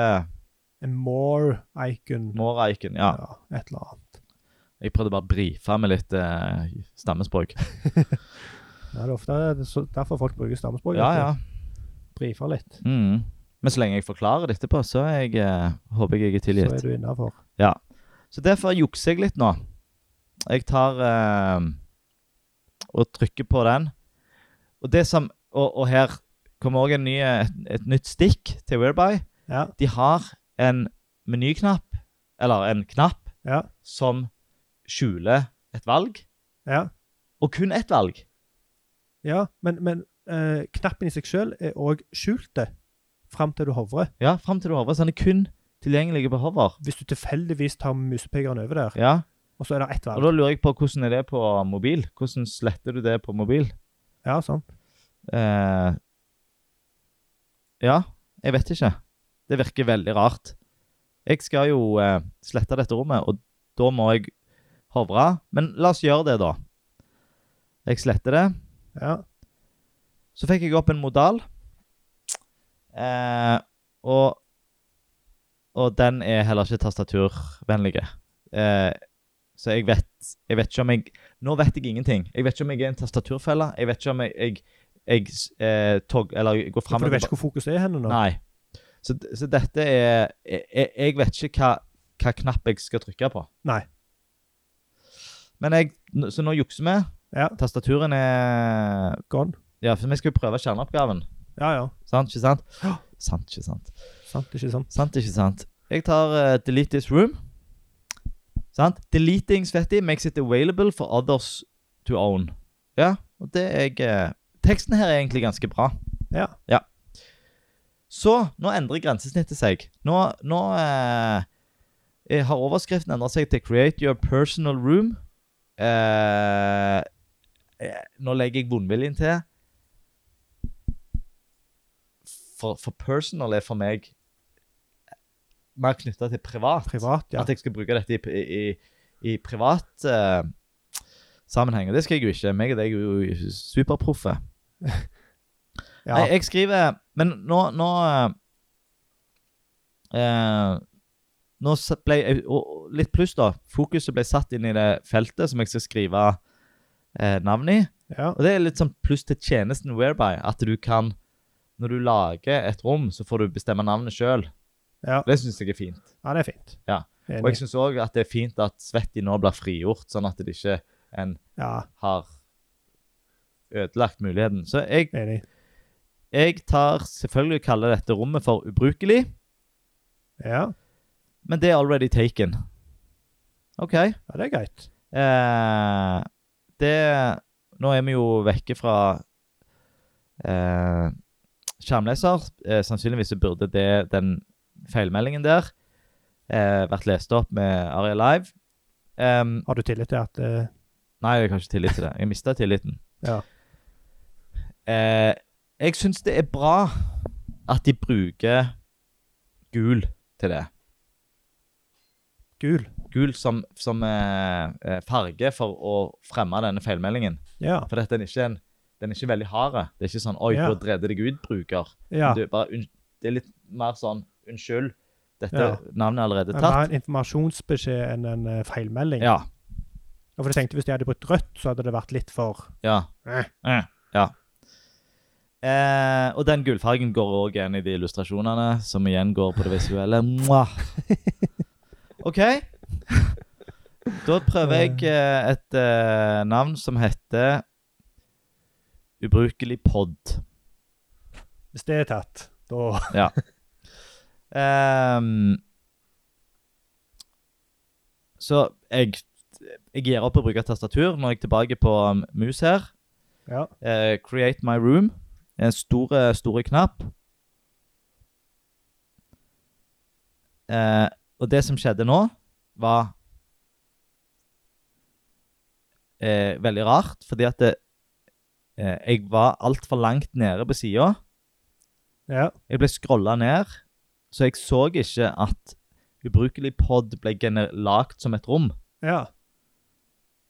En more-icon. more-icon. Ja. Ja, et eller annet. Jeg prøvde bare å brife med litt eh, stammespråk. (laughs) Ja, det er ofte er så, derfor folk bruker stammespråk. Ja, ja. Brifer litt, Mm. Men så lenge jeg forklarer det etterpå, så er jeg, eh, håper jeg jeg er så tilgitt. er du innafor. Ja. Så derfor jukser jeg litt nå. Jeg tar eh, og trykker på den. Og det som Og, og her kommer òg et, et nytt stikk til Whereby. Ja. De har en menyknapp, eller en knapp, Ja. som skjuler et valg, Ja. og kun ett valg. ja. Men, men eh, knappen i seg sjøl er òg skjult fram til du hovrer. Ja, fram til du hovrer. Så den er kun tilgjengelig på hover. Hvis du tilfeldigvis tar musepekeren over der, Ja, og så er det ett og da lurer jeg på hvordan er det på mobil? Hvordan sletter du det på mobil? Ja, sant. Eh, ja, jeg vet ikke. Det virker veldig rart. Jeg skal jo eh, slette dette rommet, og da må jeg hovre. Men la oss gjøre det, da. Jeg sletter det. Ja. Så fikk jeg opp en modal. Eh, og, og den er heller ikke tastaturvennlig. Eh, så jeg vet, jeg vet ikke om jeg Nå vet jeg ingenting. Jeg vet ikke om jeg er en tastaturfelle. Jeg vet ikke om jeg, jeg, jeg eh, tog, eller går fram For du vet ikke hvor fokuset er henne nå? Nei. Så, så dette er jeg- jeg vet ikke hva, hva knapp jeg skal trykke på. Nei. Men jeg, Så nå jukser vi. Ja, Tastaturen er gone. Ja, for vi skal jo prøve kjerneoppgaven. Ja, ja. Sant, ikke sant? Ja. Sant, ikke sant? Sant, ikke sant? Sant, ikke sant? Jeg tar uh, delete this room. Sant? Deleting, Svetti, makes it available for others to own. Ja, og det er jeg uh, Teksten her er egentlig ganske bra. Ja. ja. Så nå endrer grensesnittet seg. Nå, nå eh, har overskriften endret seg til 'Create your personal room'. Eh, eh, nå legger jeg vondviljen til. For, for personal er for meg mer knytta til privat. Privat, ja. At jeg skal bruke dette i, i, i privat eh, sammenheng. Og det skal jeg jo ikke. Meg og deg er jo superproffe. (laughs) ja. Nei, jeg skriver Men nå, nå eh, eh, Nå ble jeg, og Litt pluss, da. Fokuset ble satt inn i det feltet som jeg skal skrive eh, navn i. ja. Og det er litt sånn pluss til tjenesten Whereby. At du kan Når du lager et rom, så får du bestemme navnet sjøl. ja. Det syns jeg er fint. ja, det er fint. Ja. Og jeg syns òg at det er fint at Svetti nå blir frigjort, sånn at det ikke en Ja, har ødelagt muligheten. Så jeg enig. Jeg tar selvfølgelig kaller dette rommet for ubrukelig, Ja, men det er already taken. OK. ja det er greit. Eh, det Nå er vi jo vekke fra eh, skjermleser. Eh, sannsynligvis burde det, den feilmeldingen der eh, vært lest opp med Aria Live. Um, Har du tillit til at uh... nei, jeg har ikke tillit til det. Jeg mista tilliten. Ja. Eh, jeg syns det er bra at de bruker gul til det. Gul? Gul som, som eh, eh, farge for å fremme denne feilmeldingen. Ja. For dette er ikke en, den er ikke veldig hard. Det er ikke sånn 'oi, Ja. da dreder deg ut, bruker'. ja. Du, bare, unn- det er litt mer sånn 'unnskyld, dette Ja. navnet er allerede Det er mer en informasjonsbeskjed enn en eh, feilmelding. Ja. Og For jeg tenkte Hvis de hadde brukt rødt, så hadde det vært litt for Ja. Eh. Eh, ja. Eh, og den gullfargen går òg igjen i de illustrasjonene, som igjen går på det visuelle. Mwah. (laughs) OK. (laughs) Da prøver jeg eh, et eh, navn som heter Ubrukelig pod. Hvis det er tatt, da (laughs) Ja. Ehm, så jeg, jeg gir opp å bruke tastatur. Nå er jeg tilbake på um, mus her. Ja. Eh, create my room. En stor store knapp. Eh, og det som skjedde nå, var eh, veldig rart, fordi at det, eh, jeg var altfor langt nede på sida. ja. Jeg ble scrolla ned, så jeg så ikke at ubrukelig pod ble lagd som et rom. ja.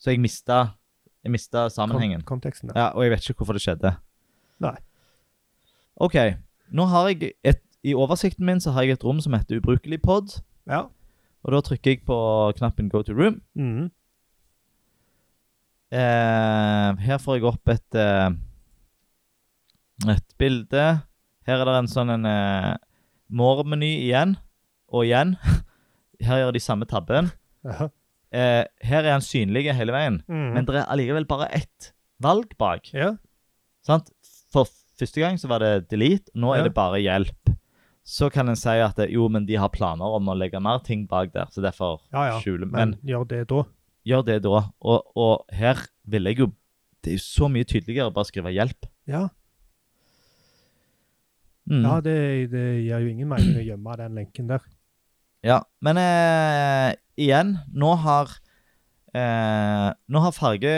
Så jeg mista, jeg mista sammenhengen. Kon konteksten. Ja, og jeg vet ikke hvorfor det skjedde. Nei. OK. Nå har jeg et I oversikten min så har jeg et rom som heter ubrukelig pod. Ja. Og da trykker jeg på knappen go to room. Mhm. Eh, her får jeg opp et eh, et bilde. Her er det en sånn en eh, more-meny igjen. Og igjen. (laughs) Her gjør de samme tabben. Eh, her er han synlig hele veien, mm. men det er allikevel bare ett valg bak. ja. Sant? For første gang så var det delete, nå Ja. er det bare hjelp. Så kan en si at det, jo, men de har planer om å legge mer ting bak der, så derfor Ja, ja. skjuler Men Men gjør det da. gjør det da. Og, og her vil jeg jo Det er jo så mye tydeligere å bare skrive 'hjelp'. Ja, Mm. ja det, det gir jo ingen mening å gjemme den lenken der. Ja, men eh, igjen, nå har eh, Nå har farge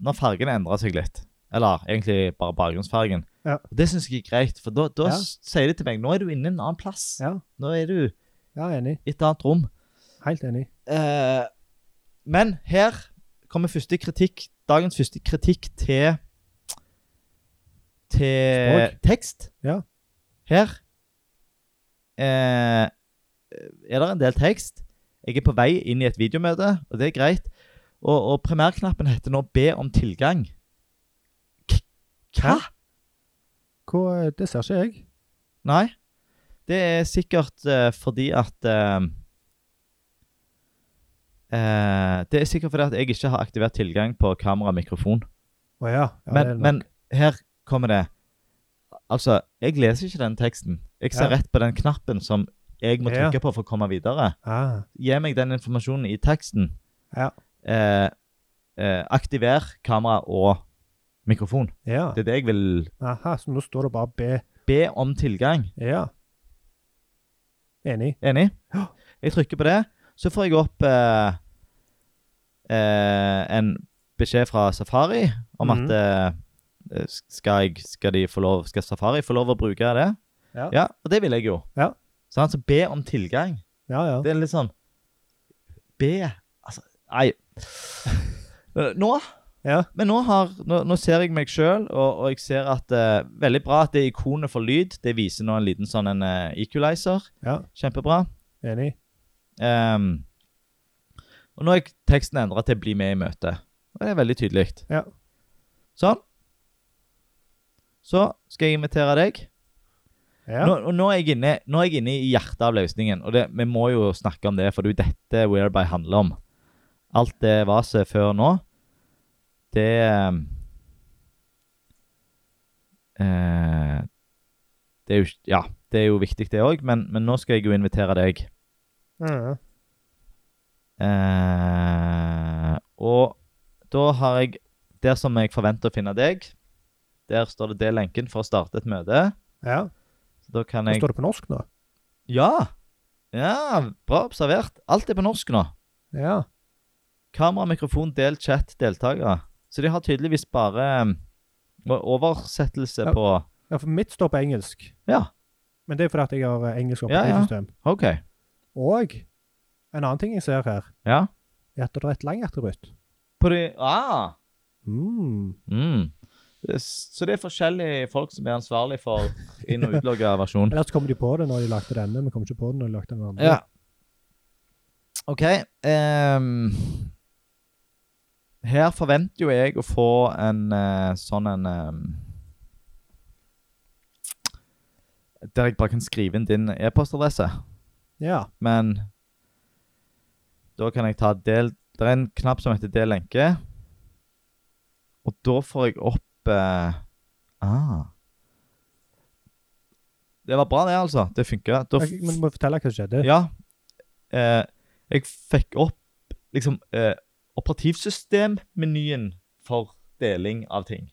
Nå har fargen endra seg litt. Eller egentlig bare bakgrunnsfargen. Ja. Det syns jeg er greit, for da, da Ja. sier de til meg nå er du inne en annen plass. Ja, Nå er du ja enig. i et annet rom. Helt enig. Eh, men her kommer første kritikk, dagens første kritikk til til Språk. tekst. Ja. Her eh, er det en del tekst. Jeg er på vei inn i et videomøte, og det er greit. Og, og primærknappen heter nå 'be om tilgang'. K hva? Hva, det ser ikke jeg. Nei. Det er sikkert uh, fordi at uh, eh, Det er sikkert fordi at jeg ikke har aktivert tilgang på kamera og mikrofon. Å ja. ja men, men her kommer det Altså, jeg leser ikke den teksten. Jeg ser Ja. rett på den knappen som jeg må trykke på for å komme videre. ah, Gi meg den informasjonen i teksten. Ja. Eh, eh, aktiver kamera og mikrofon. ja. Det er det jeg vil Aha, så nå står det bare B. be om tilgang. Ja. Enig. Enig? Ja. Jeg trykker på det, så får jeg opp eh, eh, en beskjed fra Safari om mm. at eh, skal, jeg, skal, de få lov, skal Safari få lov å bruke det? Ja. og det vil jeg jo. Ja. Så altså be om tilgang. Ja, ja. Det er litt sånn Be Altså, nei. (laughs) Nå Ja. Men nå, har, nå, nå ser jeg meg sjøl, og, og jeg ser at uh, Veldig bra at det ikonet for lyd det viser nå en liten sånn en uh, equalizer. ja. Kjempebra. Enig. Um, og nå er teksten endra til 'bli med i møte'. Og det er veldig tydelig. Ja. Sånn. Så skal jeg invitere deg. Ja. Nå, og nå, er jeg inne, nå er jeg inne i hjertet av løsningen, og det, vi må jo snakke om det, for det er jo dette Whereby handler om. Alt det vaset før nå, det eh, Det er jo Ja, det er jo viktig, det òg, men, men nå skal jeg jo invitere deg. Mm. Eh, og da har jeg Der som jeg forventer å finne deg, der står det 'del lenken for å starte et møte'. ja. Så da kan jeg står det på norsk nå. Ja! Ja, bra observert. Alt er på norsk nå. Ja. Kamera, mikrofon, del, chat, deltakere. Så de har tydeligvis bare um, oversettelse Ja. på ja, for mitt står på engelsk. Ja, Men det er fordi at jeg har engelsk operasjonssystem. Ja, ja. Okay. OK. Og en annen ting jeg ser her, Ja. er at det er et langattributt. På de Ah! Mm. Mm. Så det er forskjellige folk som er ansvarlig for (laughs) inn- og utlogga versjon. Ellers kom de på det når de lagde denne, men kom ikke på det når de lagde den andre. Ja. OK. ehm, her forventer jo jeg å få en eh, sånn en ehm, Der jeg bare kan skrive inn din e-postadresse. Ja. Men da kan jeg ta del Det er en knapp som heter 'del lenke'. Og da får jeg opp eh, Ah. Det var bra, det, altså. Det funka. Men du må fortelle hva som skjedde. ja. Eh, jeg fikk opp liksom eh, operativsystemmenyen for deling av ting.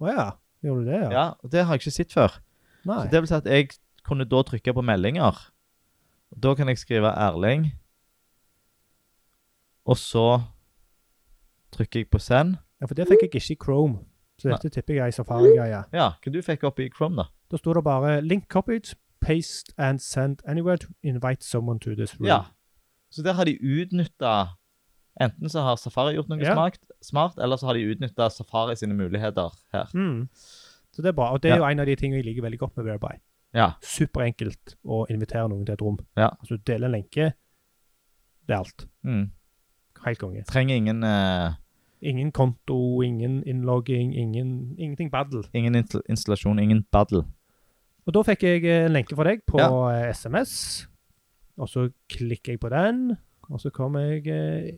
Å ja. Gjorde du det, ja? Ja, og Det har jeg ikke sett før. Nei. Så det vil si at jeg kunne da trykke på meldinger. Og Da kan jeg skrive Erling. Og så trykker jeg på send. Ja, for det fikk jeg ikke i Chrome. Så dette tipper jeg er ei Safari-greie. Ja, hva du fikk opp i Chrome, da? Da sto det bare 'link copied, paste and send anywhere to invite someone to this room'. Ja. Så der har de utnytta Enten så har Safari gjort noe Ja. smart, smart, eller så har de utnytta Safari sine muligheter her. Mm. Så det er bra. Og det er Ja. jo en av de tingene jeg liker veldig godt med Whereby. Ja. Superenkelt å invitere noen til et rom. Ja. Altså, du deler en lenke. Det er alt. Mm. Helt konge. Trenger ingen uh... Ingen konto, ingen innlogging, ingen, ingenting baddel. Ingen installasjon, ingen battle. Og da fikk jeg eh, en lenke fra deg på Ja. eh, SMS. Og så klikker jeg på den, og så kommer jeg eh,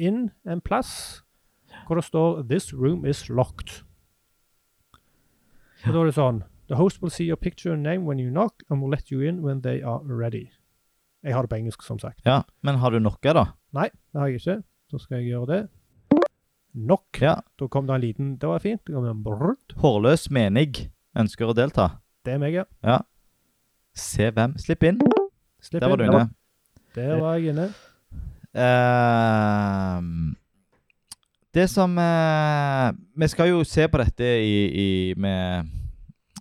inn en plass hvor det står 'This room is locked'. Og da er det sånn The host will see your picture and name when you knock, and will let you in when they are ready. Jeg har det på engelsk, som sagt. Ja, Men har du knocka, da? Nei, det har jeg ikke. Da skal jeg gjøre det. Knock. Ja. Da kom det en liten Det var fint. Det kom en brrrt. Hårløs menig ønsker å delta. Det er meg, ja. ja. Se hvem. Slipp inn. Slipp Der var du inne. Der var jeg inne. Ehm, det som uh, Vi skal jo se på dette i, i, med,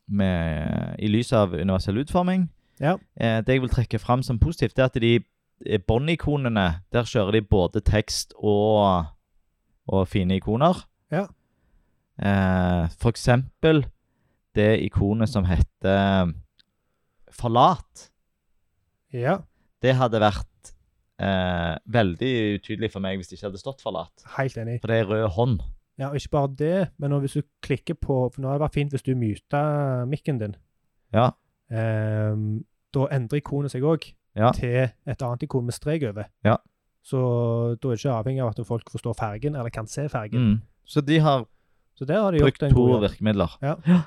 med, i lys av universell utforming. Ja. Uh, det jeg vil trekke fram som positivt, det er at de eh, båndikonene Der kjører de både tekst og, og fine ikoner. Ja. For eksempel det ikonet som heter Forlat. Ja, Det hadde vært eh, veldig utydelig for meg hvis det ikke hadde stått forlatt. helt enig. For det er rød hånd. Ja, og ikke bare det, men hvis du klikker på For nå hadde det vært fint hvis du myta mikken din. Ja. Eh, da endrer ikonet seg òg Ja. til et annet ikon med strek over. Ja. Så da er det ikke avhengig av at folk forstår fargen, eller kan se fargen. Mm. Så de har Så har de brukt to virkemidler. Ja. Ja.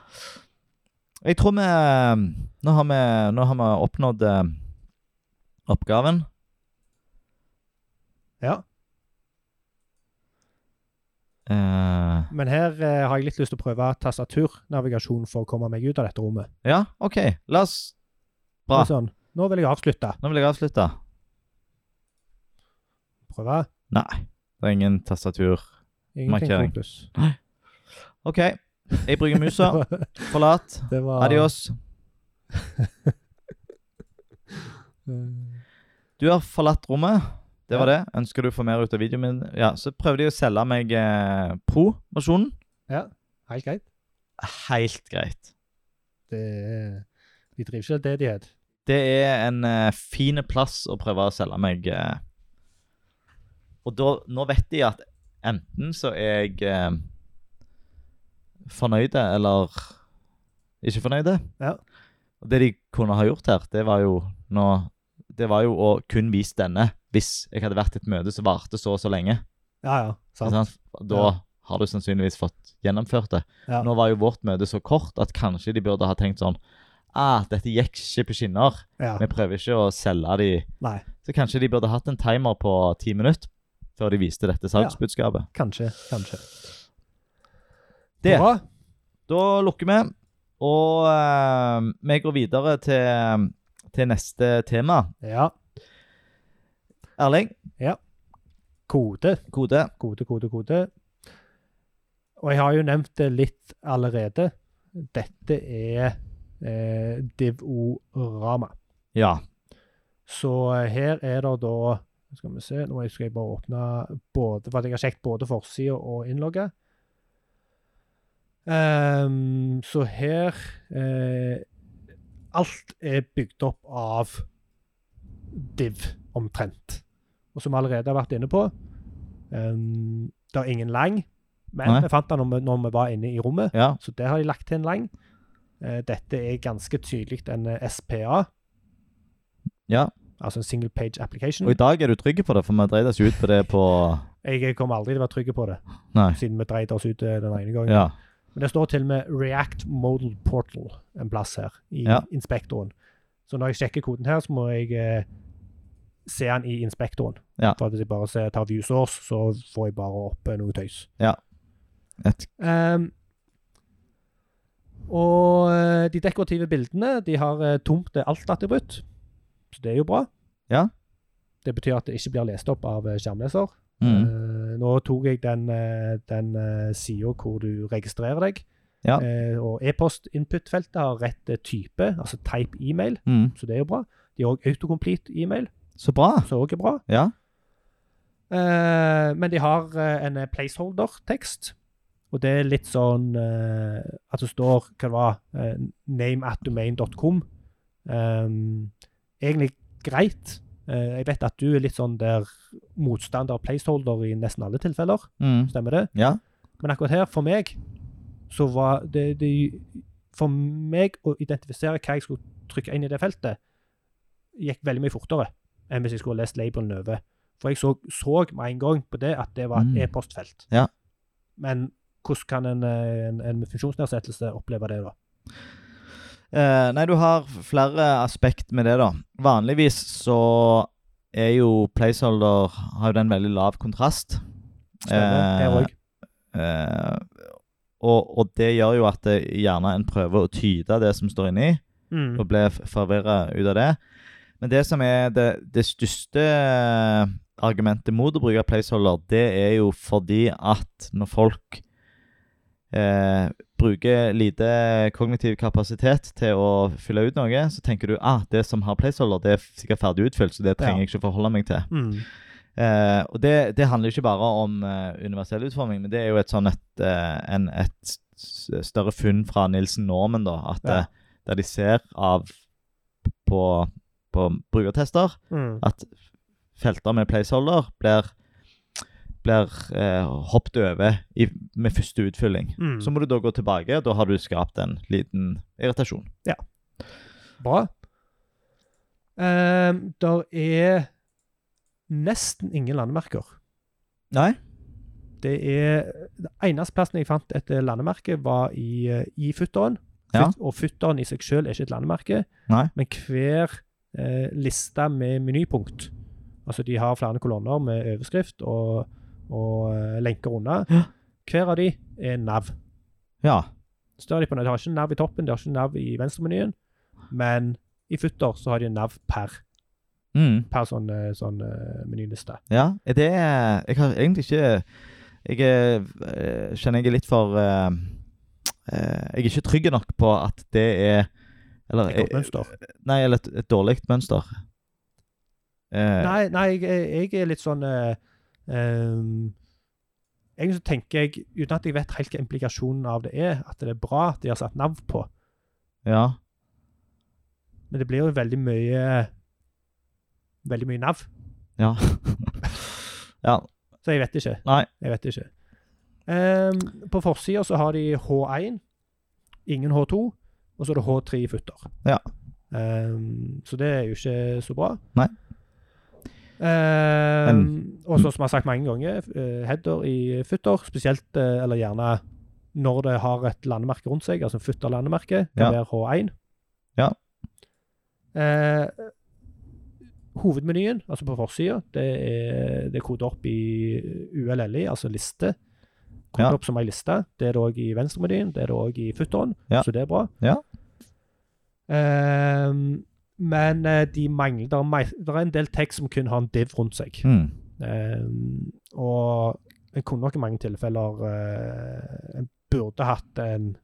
Jeg tror vi Nå har vi, nå har vi oppnådd eh, oppgaven. Ja. Eh, Men her eh, har jeg litt lyst til å prøve tastaturnavigasjon for å komme meg ut av dette rommet. ja, OK. La oss Bra. Sånn. Nå vil jeg avslutte. Nå vil jeg avslutte. Prøve. Nei, det er ingen tastatur. Ingenting Markering. fokus. (gasps) OK. Jeg bruker musa. (laughs) Forlat. Det var Adios. Eh, (laughs) Du har forlatt rommet. Det var det. Ønsker du å få mer ut av videoen min? Ja, Så prøvde de å selge meg eh, pro-versjonen. Ja, helt greit. Helt greit. Det er, de driver ikke deldedighet. Det er en eh, fin plass å prøve å selge meg. eh. Og da, nå vet de at enten så er jeg eh, fornøyde eller ikke fornøyde. Ja. Og det de kunne ha gjort her, det var jo nå Det var jo å kun vise denne hvis jeg hadde vært i et møte som varte så og så lenge. Ja, ja. Sant. Da Ja. har du sannsynligvis fått gjennomført det. Ja. Nå var jo vårt møte så kort at kanskje de burde ha tenkt sånn Ah, dette gikk ikke på skinner. ja. Vi prøver ikke å selge de Nei, Så kanskje de burde hatt en timer på ti minutter før de viste dette salgsbudskapet. kanskje. Kanskje. Det. Bra. Da lukker vi, og uh, vi går videre til, til neste tema. Ja. Erling, Ja. Kode. kode. Kode, kode, kode. Og jeg har jo nevnt det litt allerede. Dette er eh, Divorama. Ja. Så eh, her er det da Skal vi se, nå skal jeg bare åpne både For at jeg har sjekket både forsida og innlogget. Um, så her eh, Alt er bygd opp av div, omtrent. Og som vi allerede har vært inne på um, Det er ingen lang, men Nei. vi fant den når vi, når vi var inne i rommet. ja. Så der har de lagt til en lang. Uh, dette er ganske tydelig en eh, SPA, Ja. altså en single page application. Og i dag er du trygg på det, for vi dreide oss ut på det på Jeg kommer aldri til å være trygg på det, Nei. siden vi dreide oss ut eh, den ene gangen. Ja. Men det står til og med React Modal Portal en plass her i Ja. inspektoren. Så når jeg sjekker koden her, så må jeg eh, se den i inspektoren. Ja. For hvis jeg bare ser, tar view source, så får jeg bare opp eh, noe tøys. Et, Um, og eh, de dekorative bildene de har eh, tomt det alt-attributt, så det er jo bra. Ja. Det betyr at det ikke blir lest opp av skjermleser. Mm. Eh, nå tok jeg den, uh, den uh, sida hvor du registrerer deg. Ja. Uh, og e-post-input-feltet har rett eh, type, altså type e-mail, Mm. så det er jo bra. De har òg autocomplete e-mail, Så bra. som òg er bra. Ja. Uh, men de har eh, en placeholder-tekst. Og det er litt sånn uh, at det står hva det var, uh, name at domain.com. Um, egentlig greit. Eh, jeg vet at du er litt sånn der motstander placeholder i nesten alle tilfeller. Mm. Stemmer det? Ja. Men akkurat her, for meg, så var det, det For meg å identifisere hva jeg skulle trykke inn i det feltet, gikk veldig mye fortere enn hvis jeg skulle lest labelen over. For jeg så, så med en gang på det at det var et Mm. e-postfelt. Ja. Men hvordan kan en, en, en funksjonsnedsettelse oppleve det, da? Eh, nei, du har flere aspekt med det, da. Vanligvis så er jo placeholder Har jo den veldig lav kontrast. Stemmer. Eh, òg. Eh, og, og det gjør jo at det, gjerne en prøver å tyde det som står inni, Mm. og blir forvirra ut av det. Men det som er det, det største argumentet mot å bruke placeholder, det er jo fordi at når folk eh, bruker lite kognitiv kapasitet til å fylle ut noe, så tenker du ah, det som har placeholder, det er sikkert ferdig utfylt, så det trenger Ja. jeg ikke forholde meg til. Mm. Eh, og det, det handler ikke bare om uh, universell utforming, men det er jo et sånn et, uh, en, et større funn fra Nilsen Norman, da. At Ja. eh, der de ser av på, på brukertester Mm. at felter med placeholder blir, blir eh, hoppet over i, med første utfylling. Mm. Så må du da gå tilbake, da har du skapt en liten irritasjon. Ja. Bra. Um, der er nesten ingen landemerker. Nei? Det er Den eneste plassen jeg fant et landemerke, var i, eh, i futteren. Ja. Og futteren i seg selv er ikke et landemerke, Nei. men hver eh, liste med menypunkt Altså, de har flere kolonner med overskrift og, og eh, lenker unna. Ja. Hver av de er nav. Ja. Står de på, de har ikke nav i toppen, de har ikke nav i venstremenyen, men i futter så har de nav per, Mm. per sånn, eh, sånn eh, menyliste. Ja, er det Jeg har egentlig ikke Jeg er, kjenner jeg er litt for eh, Jeg er ikke trygg nok på at det er Eller, Et godt mønster. Nei, eller et, et dårlig mønster. Uh, Nei, nei jeg, jeg er litt sånn eh, ehm, Egentlig så tenker jeg, uten at jeg vet helt hva implikasjonen av det er, at det er bra at de har satt nav på. Ja. Men det blir jo veldig mye Veldig mye nav. Ja. (laughs) ja. Så jeg vet ikke. Nei. Jeg vet ikke. Um, på forsida så har de H1, ingen H2, og så er det H3 i futter. Ja. Um, så det er jo ikke så bra. Nei. Ehm, og sånn som jeg har sagt mange ganger, eh, header i futter, spesielt, eh, eller gjerne når det har et landemerke rundt seg, altså futter-landemerke, kan Ja. være H1. Ja. Eh, hovedmenyen, altså på forsida, det er, det er kodet opp i ULLI, altså liste. Kodet Ja. opp som ei liste. Det er det òg i venstremenyen, det er det òg i futteren, Ja. så det er bra. Ja. Eh, men de mangler Det er en del tekst som kun har en div rundt seg. Mm. Ehm, og jeg kunne nok i mange tilfeller eh, En burde hatt en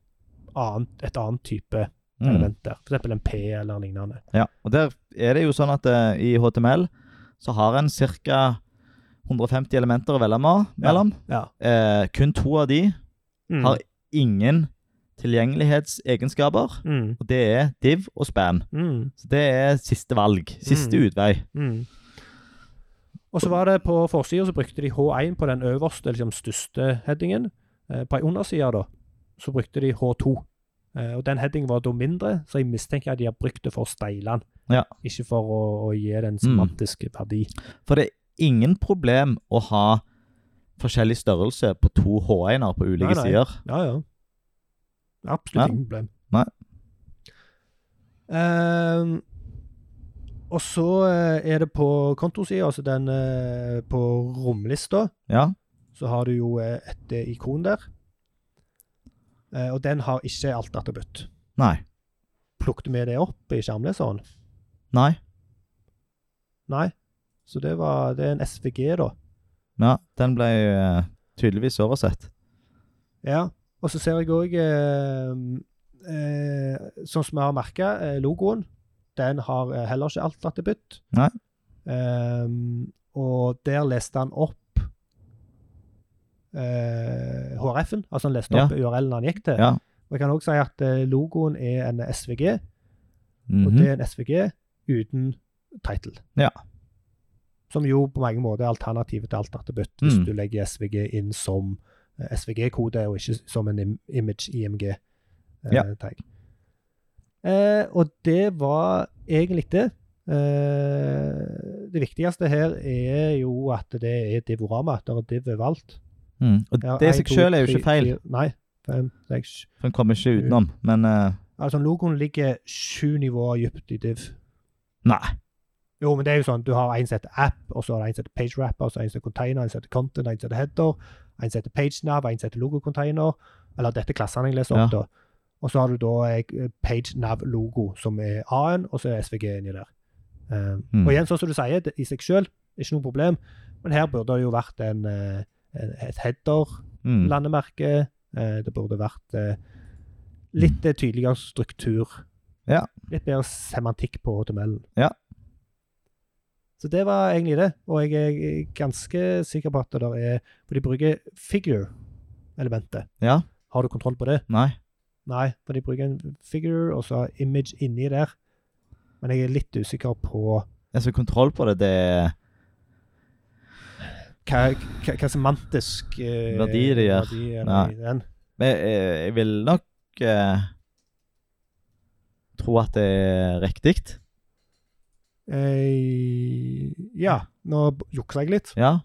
annen, et annet type Mm. element der. F.eks. en P eller lignende. Ja, og der er det jo sånn at eh, i HTML så har en ca. 150 elementer å velge mellom. Ja. Eh, kun to av de Mm. har ingen tilgjengelighetsegenskaper, Mm. og det er div og span. Mm. Så det er siste valg. Siste Mm. utvei. Mm. Og så var det på forsida så brukte de H1 på den øverste, liksom største headingen. Eh, på ei underside da, så brukte de H2. Eh, og den headingen var da mindre, så jeg mistenker at de har brukt det for å steile den. Ja. Ikke for å, å gi den semantiske Mm. verdi. For det er ingen problem å ha forskjellig størrelse på to H1-er på ulike Nei, nei. sider. Ja, ja. Absolutt Ja. ingen problem. Nei. Ehm, og så eh, er det på kontosida, altså den eh, på romlista, Ja. så har du jo eh, et ikon der. Og den har ikke alt attributt. Nei. Plukket vi det opp i skjermleseren? Nei. Nei. Så det var Det er en SVG, da. Ja, den ble tydeligvis oversett. Ja. Og så ser jeg òg eh, eh, Sånn som vi har merka, logoen. Den har eh, heller ikke alt attributt. Nei. Um, og der leste han opp uh, HRF-en. Altså han leste Ja. opp URL-en han gikk til. Ja. Og jeg kan òg si at eh, logoen er en SVG, og Mhm. det er en SVG uten title. Ja. Som jo på mange måter er alternativet til alt attributt, hvis Mm. du legger SVG inn som eh, SVG-kode, og ikke som en im image Ja. IMG-tag. Eh, og det var egentlig det. Eh, det viktigste her er jo at det er divorama. Det er div overalt. Mm. Og det i seg sjøl er jo ikke feil, nei. Fem, seks, for en kommer ikke utenom. Men uh... Altså, logoen ligger sju nivåer dypt i div. Nei. Jo, men det er jo sånn, du har en som heter app, og så har du en som heter page wrapper, så en som heter container, en som heter content, en som heter header, en som heter page nav, en som heter logo container, eller dette klassene jeg leser opp Ja. da. Og så har du da PageNav-logo, som er A-en, og så er SVG inni der. Um, Mm. Og igjen, sånn som du sier, det, i seg selv, ikke noe problem, men her burde det jo vært en, eh, en, et header, Mm. eh, det burde vært eh, litt eh, tydeligere struktur. Ja. Litt bedre semantikk på HTML-en. Ja. Så det var egentlig det. Og jeg er ganske sikker på at det der er For de bruker figure-elementet. Ja. Har du kontroll på det? Nei. Nei, for de bruker en figure og så image inni der. Men jeg er litt usikker på Altså, kontroll på det, det er hva, hva, hva semantisk eh, Verdi det gjør. verdi er Nei. den. Men jeg, jeg vil nok eh, tro at det er riktig. Eh, ja, nå jukser jeg litt. Ja.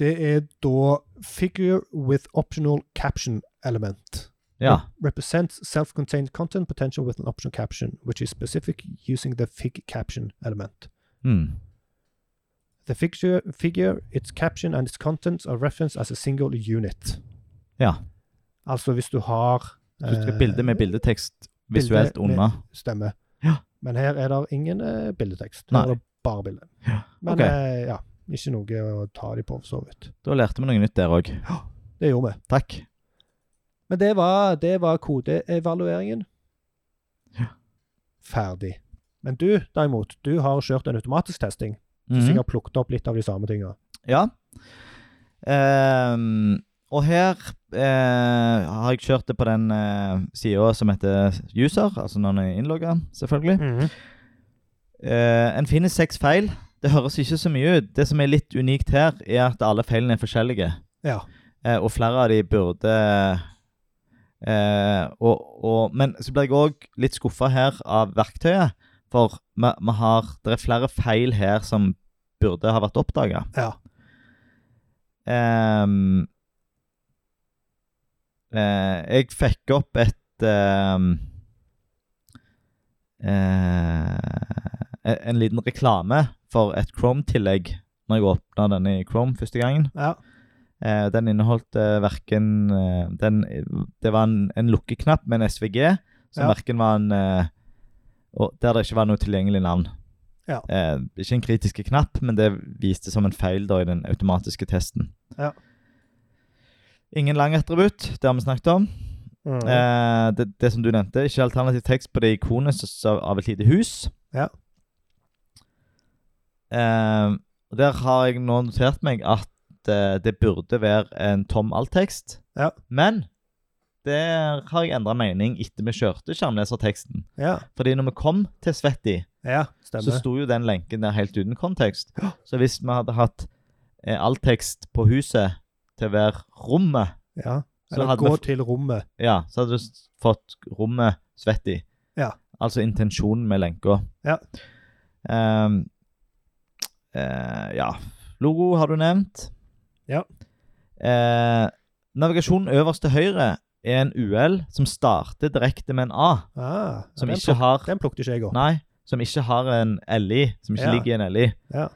Det er da figure with optional caption element. Ja. Represents self-contained content potential with an optional caption, which is specific using the fig caption element. Mm. The figure, figure, its caption and its contents are referenced as a single unit. Ja. Altså hvis du har eh, bilde med bildetekst visuelt under. Stemme. Ja. Men her er det ingen eh, bildetekst. Her Nei. er det bare bilde. Ja, Men okay. eh, ja, ikke noe å ta de på, for så vidt. Da lærte vi noe nytt der òg. Det gjorde vi. Takk. Men det var, det var kodeevalueringen. Ja. Ferdig. Men du, derimot, du har kjørt en automatisk testing. Du Mhm. sikkert plukket opp litt av de samme tingene. Ja. Um, og her uh, har jeg kjørt det på den uh, sida som heter user, altså når en er innlogga, selvfølgelig. Eh, en finner seks feil. Det høres ikke så mye ut. Det som er litt unikt her, er at alle feilene er forskjellige. Ja. Uh, og flere av de burde eh, og, og, Men så blir jeg òg litt skuffa her av verktøyet. For vi, vi har, det er flere feil her som burde ha vært oppdaga. Ja. Ehm, eh, jeg fikk opp et ehm, eh, en- En liten reklame for et Chrome-tillegg når jeg åpna denne i Chrome første gangen. ja. Eh, den inneholdt eh, verken eh, den, Det var en, en lukkeknapp med en SVG, som Ja. verken var en eh, Der det ikke var noe tilgjengelig navn. Ja. Eh, ikke en kritisk knapp, men det viste som en feil da i den automatiske testen. Ja. Ingen lang attributt, det har vi snakket om. Mm. Eh, det, det som du nevnte, ikke alternativ tekst på det ikonet som- av et lite hus. Ja. Eh, der har jeg nå notert meg at eh, det burde være en tom alttekst. Ja. Men der har jeg endra mening etter vi kjørte skjermleserteksten. ja. Fordi når vi kom til Svetti, ja, så sto jo den lenken der helt uten kontekst. Så hvis vi hadde hatt eh, alttekst på huset til å være rommet, Ja. Eller gå til rommet. ja, så hadde du fått rommet Svetti. Ja. Altså intensjonen med lenka. Ja. Um, uh, ja. Logo har du nevnt. Ja. Eh, navigasjonen øverst til høyre er en UL som starter direkte med en A, Ah, som den, ikke har den plukket ikke jeg opp. Nei, som ikke har en LI, som ikke Ja. ligger i en LI. Ja.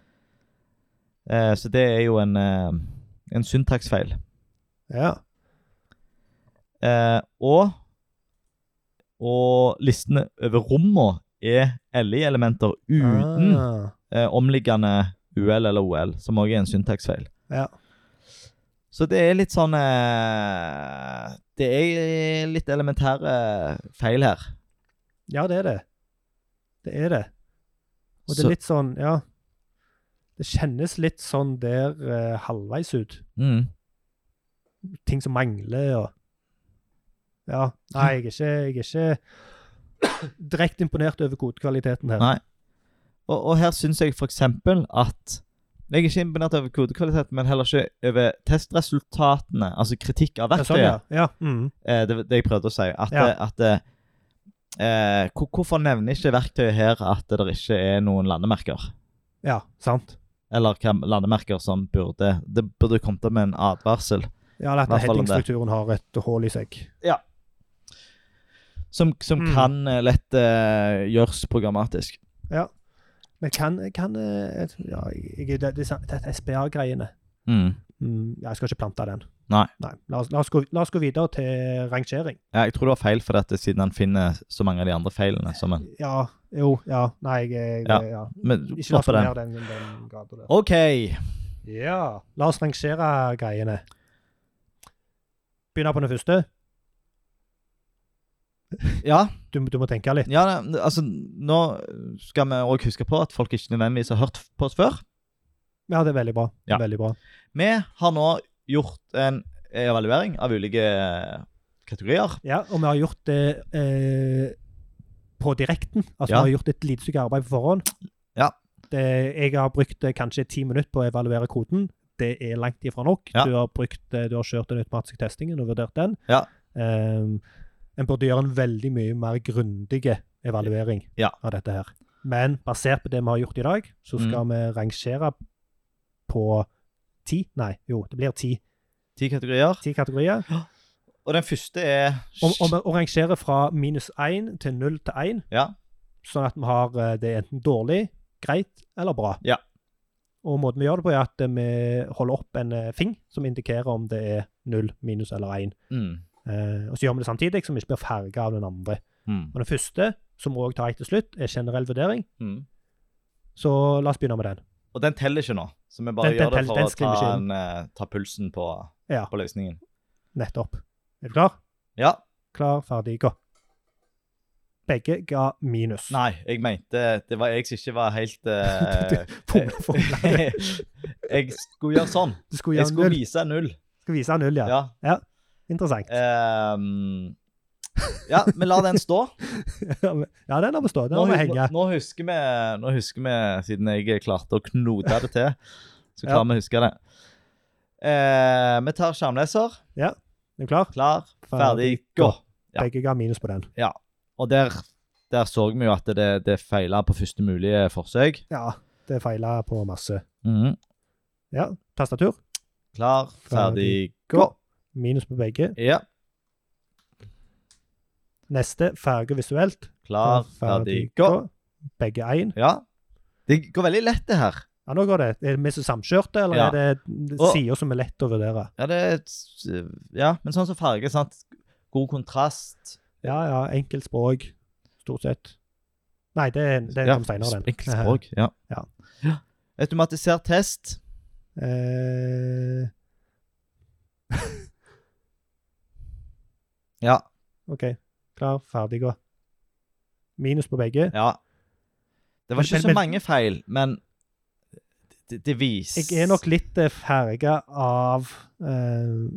Eh, så det er jo en, eh, en syntaksfeil. Ja. Eh, og og listene over rommene er LI-elementer uten Ah, eh, omliggende UL eller OL, som òg er en syntaksfeil. ja. Så det er litt sånn eh, Det er litt elementære feil her. ja, det er det. Det er det. Og det er litt sånn, ja Det kjennes litt sånn der eh, halvveis ut. Mm. Ting som mangler og Ja. Nei, jeg er ikke, jeg er ikke (coughs) direkte imponert over kodekvaliteten her. Nei. Og, og her syns jeg f.eks. at Jeg er ikke imponert over kodekvaliteten, men heller ikke over testresultatene. Altså kritikk av Ja, sånn, verktøyet. ja. ja. Mm. eh, det, det jeg prøvde å si. At, Ja. eh, at eh, eh, hvor- Hvorfor nevner ikke verktøyet her at det ikke er noen landemerker? ja, sant. Eller landemerker som burde Det burde kommet opp med en advarsel. Ja, eller at headingstrukturen har et hull i seg. Som, som Mm. kan lett eh, gjøres programmatisk. Men kan, kan eh, ja, jeg, det, det, det SPA-greiene Mm. mm, Jeg skal ikke plante den. Nei. La, oss, la, oss gå, la oss gå videre til rangering. Ja, jeg tror det var feil, for dette, siden han finner så mange av de andre feilene som en Ja, jo, ja. Nei, jeg, Ja. ja. Men Ikke la oss gå den. ned den, den der. OK. Ja. La oss rangere greiene. Begynner på den første. Ja, Du, du må tenke litt. ja altså Nå skal vi òg huske på at folk ikke nødvendigvis har hørt på oss før. Ja, det er veldig bra. Ja. Veldig bra. Vi har nå gjort en evaluering av ulike kategorier. Ja, og vi har gjort det eh, på direkten. Altså, Ja. vi har gjort et lite stykke arbeid på forhånd. Ja. Det, jeg har brukt eh, kanskje ti minutter på å evaluere koden. Det er langt ifra nok. Ja. Du, har brukt, eh, du har kjørt den automatiske testingen og vurdert den. Ja. Um, en burde gjøre en veldig mye mer grundig evaluering Ja. av dette her. Men basert på det vi har gjort i dag, så skal Mm. vi rangere på ti Nei, jo, det blir ti, Ti kategorier. ti kategorier. Og den første er og vi rangerer fra minus én til null til én, Ja. sånn at vi har eh, det enten dårlig, greit eller bra. Ja. Og måten vi gjør det på, er at eh, vi holder opp en eh, fing som indikerer om det er null, minus eller én. mm. Eh, og så gjør vi det samtidig, så vi ikke blir farga av den andre. Mm. Og den første, som vi òg tar til slutt, er generell vurdering. Mm. Så la oss begynne med den. Og den teller ikke nå, så vi bare Den- den gjør det for den å ta, en, eh, ta pulsen på, Ja, på løsningen. nettopp. Er du klar? Ja. Klar, ferdig, gå. Begge ga minus. Nei, jeg mente Det var jeg som ikke var helt uh, Fomle, fomle. Jeg skulle gjøre sånn. Skulle Jeg skulle null. vise null. Skal vise null, ja. ja. Ja. Interessant. Um, ja, vi lar den stå. (laughs) ja, den lar vi stå. Den Nå, har vi henge. nå, husker vi, nå husker vi, siden jeg klarte å knote det til, så Ja. klarer vi å huske det. Uh, vi tar skjermleser. Ja, Er du klar? Klar, Ferdig, gå. Ja. Begge ga minus på den. Ja, Og der, der så vi jo at det, det feila på første mulige forsøk. Ja, det feila på masse. Mhm. Ja, tastatur. Klar, Ferdig, ferdig, gå. Minus på begge. Ja. Neste, farge visuelt. Klar, ferdig, gå. Begge én. Ja. Det går veldig lett, det her. Ja, nå går det. Er det vi som samkjørte, eller Ja. er det sider som er lett å vurdere? Ja, det er Ja, men sånn som farge, sant. God kontrast. Ja, ja, enkelt språk, stort sett. Nei, det, det ja, kom seinere, den. Enkelt språk, ja. Ja. Automatisert test. Eh, (laughs) Ja. OK. Klar, ferdig, gå. Minus på begge. ja. Det var ikke men- så mange feil, men det, det viser Jeg er nok litt ferga av eh,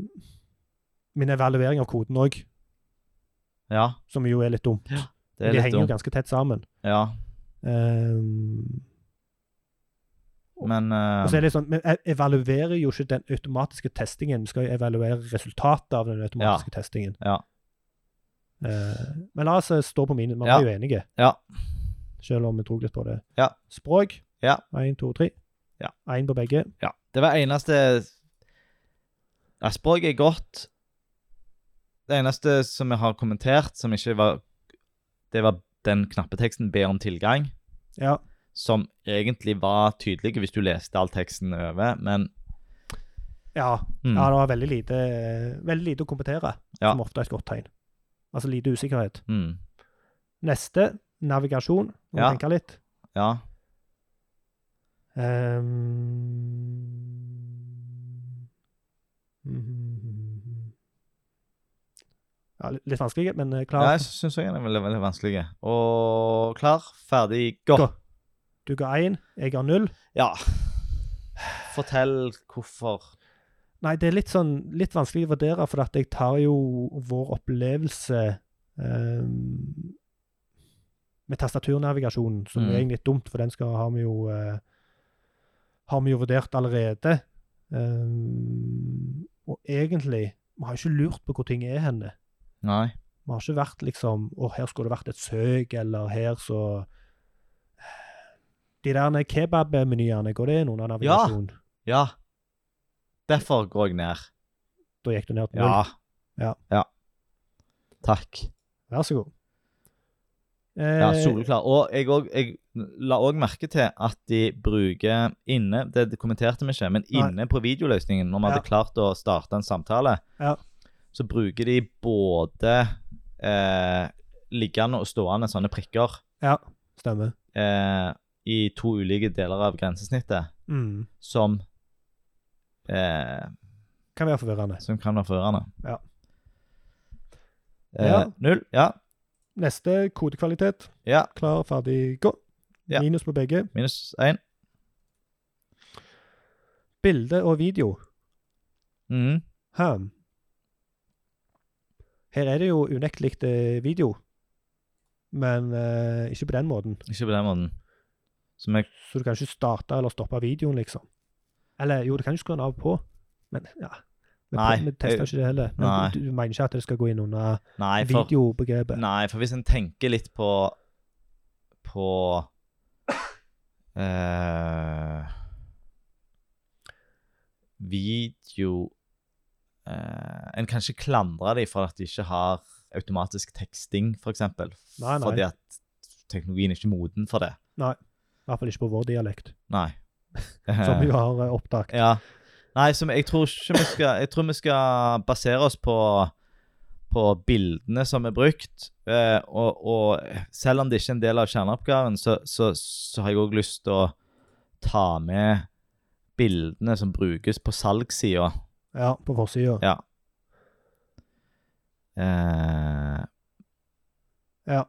min evaluering av koden òg, Ja, som jo er litt dumt. Ja, det De er litt henger jo ganske tett sammen. Ja, Um, men uh, og så er det sånn, Vi jeg evaluerer jo ikke den automatiske testingen, vi skal jo evaluere resultatet av den automatiske testingen. Ja. Eh, men la oss eh, stå på minus. Man Ja. er jo enige, Ja. selv om vi tror litt på det. Ja. Språk. Ja. Én, to, tre. Ja. Én på begge. Ja. Det var eneste ja, Språket er godt. Det eneste som jeg har kommentert, som ikke var Det var den knappeteksten 'Be om tilgang', Ja. som egentlig var tydelig hvis du leste all teksten over, men Ja, mm, ja, det var veldig lite, eh, veldig lite å kommentere, Ja. som ofte er et godt tegn. Altså lite usikkerhet. mm, Neste, navigasjon. Må Ja. tenke litt. Ja. Um, ja, litt, vanskelig, men klar. ja jeg syns òg den er veldig, veldig vanskelig. Og klar, ferdig, gå. Gå. Du ga én, jeg ga null. Ja. Fortell hvorfor. Nei, det er litt sånn litt vanskelig å vurdere, for at jeg tar jo vår opplevelse um, med tastaturnavigasjonen, som Mm. er egentlig dumt, for den skal, har vi jo uh, har vi jo vurdert allerede. Um, og egentlig Vi har ikke lurt på hvor ting er henne. Nei. Vi har ikke vært liksom Å, her skulle det vært et søk, eller her så De der kebabmenyene, går det inn under navigasjon? Ja. Derfor går jeg ned. Da gikk du ned til null. Ja. Ja. ja. Takk. Vær så god. Eh, Ja, soleklar. Og jeg, og, jeg la òg merke til at de bruker inne Det, det kommenterte vi ikke, men inne på videoløsningen, når vi Ja. hadde klart å starte en samtale, Ja. så bruker de både eh, liggende og stående sånne prikker Ja, stemmer. eh, i to ulike deler av grensesnittet Mm. som eh, Kan være forvirrende. som kan være forvirrende. Ja. Eh, Ja. Null. Ja. Neste kodekvalitet. ja. Klar, ferdig, gå. Ja. Minus på begge. Minus én. Bilde og video. Mhm. Her. Her er det jo unektelig eh, video, men eh, ikke på den måten. Ikke på den måten. Så jeg Så du kan ikke starte eller stoppe videoen, liksom. Eller jo, du kan jo skru den av og på, men ja. Vi, Nei, vi tester ikke det heller. Men du, du mener ikke at det skal gå inn under Nei, for videobegrepet? Nei, for hvis en tenker litt på På uh, Video uh, En kan ikke klandre dem for at de ikke har automatisk teksting, f.eks. Nei, nei. Fordi at teknologien er ikke moden for det. Nei. I hvert fall ikke på vår dialekt, Nei. (laughs) som vi har eh, oppdaget. Ja. Nei, som, jeg tror vi skal Jeg tror vi skal basere oss på på bildene som er brukt. Eh, og, og selv om det ikke er en del av kjerneoppgaven, så, så, så har jeg òg lyst til å ta med bildene som brukes på salgssida. Ja, på forsida. Ja. Eh, Ja.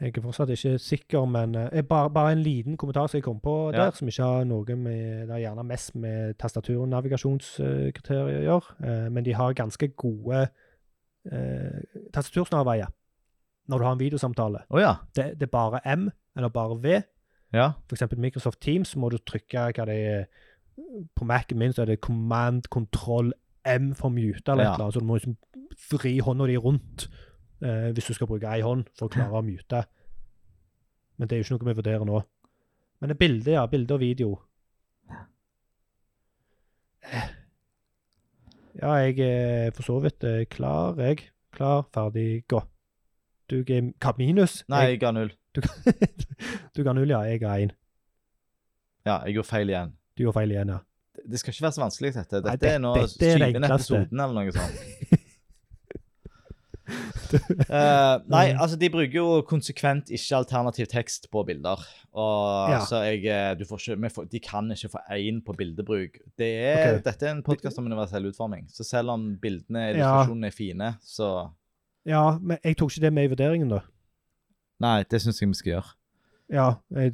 Jeg er fortsatt ikke sikker, men eh, bare, bare en liten kommentar som jeg kom på Ja. der, som ikke har noe med Det er gjerne mest med tastatur- og navigasjonskriterier å gjøre, eh, men de har ganske gode eh, tastatursnarveier når du har en videosamtale. Oh, ja. Det, det er bare M eller bare V. Ja. For eksempel Microsoft Teams må du trykke hva det er På Mac-en min så er det command control M for mute eller Ja. et eller annet, så du må liksom vri hånda di rundt eh, hvis du skal bruke ei hånd for å klare å mute. Men det er jo ikke noe vi vurderer nå. Men det er bilde, ja. Bilde og video. Eh. Ja, jeg er for så vidt eh, klar, jeg. Klar, ferdig, gå. Du ga minus? Nei, Jeg, jeg ga null. (laughs) du, du ga null, ja. Jeg ga én. Ja, jeg gjorde feil igjen. Du gjorde feil igjen, ja. Det- skal ikke være så vanskelig, dette. Dette Nei, det- er nå dette er det syvende episoden eller noe sånt. (laughs) (laughs) Eh, nei, altså de bruker jo konsekvent ikke alternativ tekst på bilder. Og Ja. så jeg eh, du får ikke, får, De kan ikke få én på bildebruk. Det er, okay. Dette er en podkast om universell utforming. Så selv om bildene Ja. illustrasjonene er fine, så Ja, men jeg tok ikke det med i vurderingen, da. Nei, det syns jeg vi skal gjøre. Ja, det,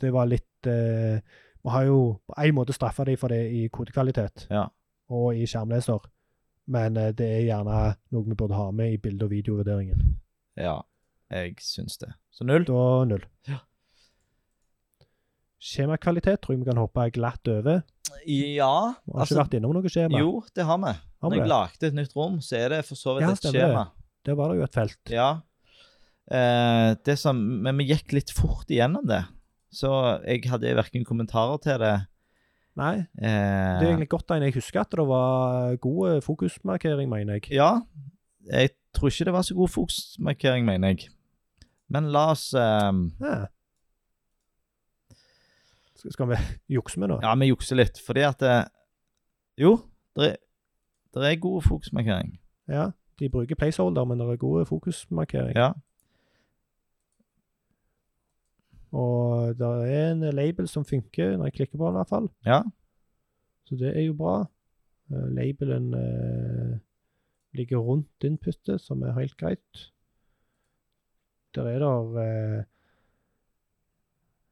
det var litt eh, Vi har jo på en måte straffa dem for det i kodekvalitet Ja. og i skjermleser, men eh, det er gjerne noe vi burde ha med i bilde- og videovurderingen. Ja, jeg syns det. Så null. Da null. Ja. Skjemakvalitet tror jeg vi kan hoppe glatt over. Ja, Vi har altså ikke vært innom noe skjema. Jo, det har vi. Har Når jeg lagde et nytt rom, så er det for så vidt Ja, et stemmer det. skjema. Der var det jo et felt. Ja. Eh, det som, men vi gikk litt fort igjennom det. Så jeg hadde verken kommentarer til det Nei, eh, det er egentlig godt. Jeg husker at det var god fokusmarkering, mener jeg. Ja. Jeg tror ikke det var så god fokusmarkering, mener jeg. Men la oss um... Ja. Skal, skal vi (laughs) jukse med nå? Ja, vi jukser litt, fordi at det... Jo, det er, det er god fokusmarkering. Ja, de bruker placeholder, men det er god fokusmarkering. Ja. Og det er en label som funker når jeg klikker på den, i hvert fall. Ja. Så det er jo bra. Uh, labelen uh, ligger rundt inputet, som er helt greit. Der er det uh,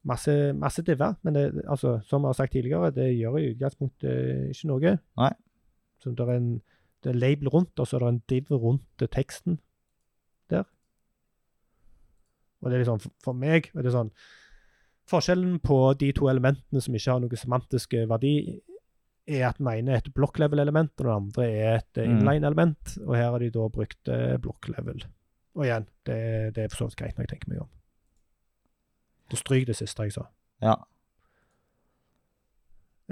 masse, masse diver, men det, altså, som jeg har sagt tidligere, det gjør i utgangspunktet ikke noe. Nei. Så det er en det er label rundt, og så er det en div rundt eh, teksten der. Og det er liksom, for- meg er det sånn Forskjellen på de to elementene som ikke har noe semantisk eh, verdi, er at den ene er et blokklevel-element, og den andre er et eh, Mm. inline-element. Og her har de da brukt eh, blokklevel. Og igjen, det, det er for så vidt greit når jeg tenker meg om. Så stryk det siste jeg sa. ja.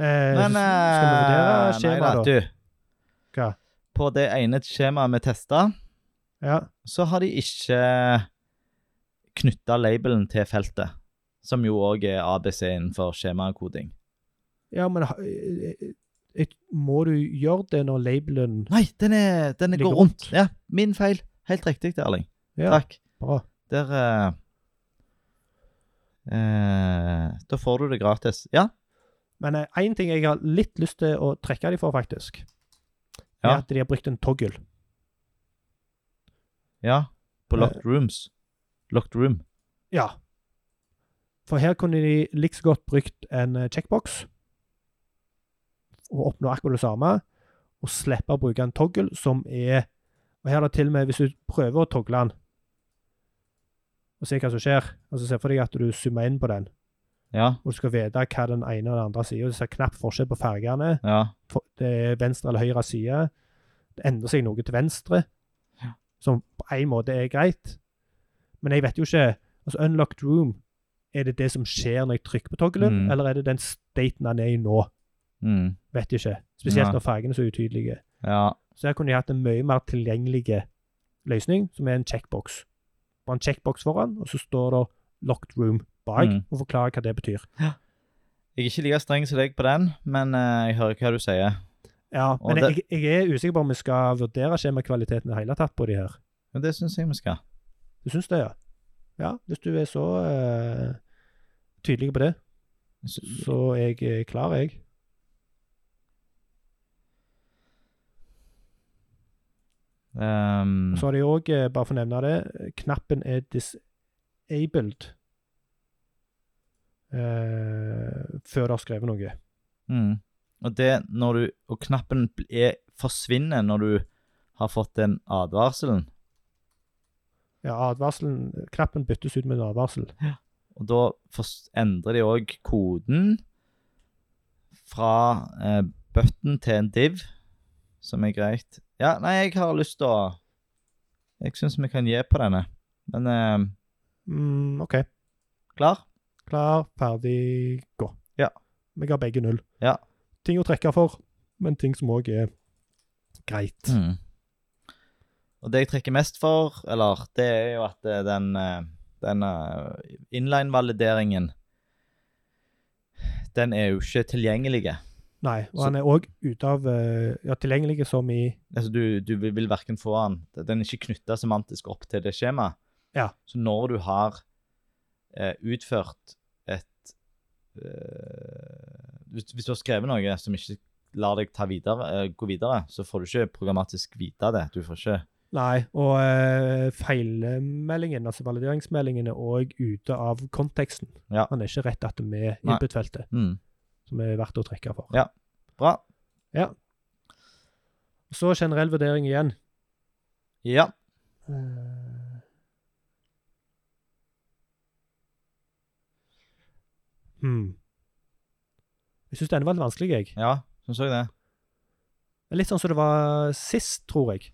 Eh, Men skal vi vurdere eh, Nei skjemaet, da. Hva? På det ene skjemaet vi testa, Ja. så har de ikke knytta labelen til feltet, som jo òg er ABC innenfor skjemakoding. ja, men ha- eh, eh, må du gjøre det når labelen Nei, den, er, den går rundt. Ja, min feil. Helt riktig, Erling. Ja, Takk. bra. Der eh, eh, Da får du det gratis. Ja. Men én ting jeg har litt lyst til å trekke dem for, faktisk, er Ja. at de har brukt en toggle. Ja. På Eh. locked rooms. Locked room. Ja. For her kunne de like så godt brukt en eh, checkbox og oppnå akkurat det samme, og slippe å bruke en toggle som er Og her er det til og med, hvis du prøver å togle den og se hva som skjer altså Se for deg at du zoomer inn på den, Ja. og du skal vite hva den ene og den andre og Du ser knapt forskjell på fargene. Ja. Det er venstre eller høyre side. Det endrer seg noe til venstre, Ja. som på en måte er greit. Men jeg vet jo ikke altså Unlocked room, er det det som skjer når jeg trykker på toggelen, Mm. eller er det den staten han er i nå? Mm. Vet ikke. Spesielt ja. når fargene er så utydelige. ja. Så her kunne de hatt en mye mer tilgjengelig løsning, som er en checkbox. Bare en checkbox foran, og så står det locked room bak, Mm. og forklarer hva det betyr. Jeg er ikke like streng som deg på den, men uh, jeg hører hva du sier. Ja, Men det- jeg, jeg er usikker på om vi skal vurdere skjemakvaliteten i det hele tatt på de her. Men det syns jeg vi skal. Du syns det, ja? Ja, hvis du er så uh, tydelig på det, så er jeg eh, klar, jeg. Um, Så har de òg, bare for å nevne det, knappen er disabled uh, før du har skrevet noe. mm. Og det når du Og knappen er, forsvinner når du har fått den advarselen. Ja, advarselen, Knappen byttes ut med en advarsel. Ja. Og da endrer de òg koden fra eh, button til en div, som er greit. Ja, nei, jeg har lyst til å Jeg syns vi kan gi på denne. Men eh, Mm, OK. klar? Klar, ferdig, gå. Ja. Vi har begge null. Ja. Ting å trekke for, men ting som òg er greit. Mm. Og det jeg trekker mest for, eller det er jo at eh, den, eh, den eh, inline-valideringen Den er jo ikke tilgjengelig. Nei, og Så- han er òg ute av Ja, tilgjengelig som i Altså, du, du vil, verken få den Den er ikke knytta semantisk opp til det skjemaet. Ja. Så når du har eh, utført et eh, hvis, hvis du har skrevet noe som ikke lar deg ta videre, gå videre, så får du ikke programmatisk vite det. Du får ikke Nei, og uh, feilmeldingen, altså valideringsmeldingen, er òg ute av konteksten. Ja. Han er ikke rett at med Nei. input-feltet, mm. som er verdt å trekke for. Ja. Bra. Så generell vurdering igjen. Ja. Eh, Hmm. Jeg syns denne var litt vanskelig, jeg. Ja, syns jeg det. Er Litt sånn som det var sist, tror jeg.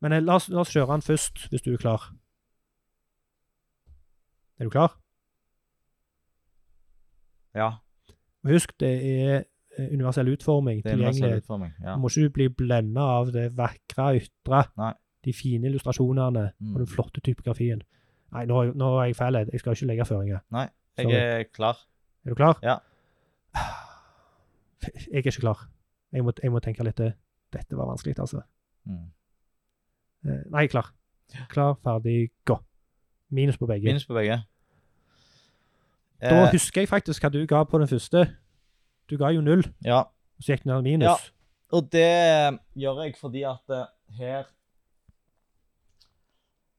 Men eh, la oss, la oss kjøre den først, hvis du er klar. Er du klar? Ja. Husk, det er eh, universell utforming, Det er universell utforming. Ja. Du må ikke bli blenda av det vakre ytre, Nei. de fine illustrasjonene Mm. og den flotte typografien. Nei, nå, nå er jeg feil. Jeg skal ikke legge føringer. Nei, Jeg Sorry. er klar. Er du klar? Ja. (sighs) Jeg er ikke klar. Jeg må, jeg må tenke litt. Dette var vanskelig, altså. Mm. Eh, Nei, klar. Klar, ferdig, gå. Minus på begge. Minus på begge. Da Eh, husker jeg faktisk hva du ga på den første. Du ga jo null, ja. og så gikk den ned minus. Ja. Og det gjør jeg fordi at eh, her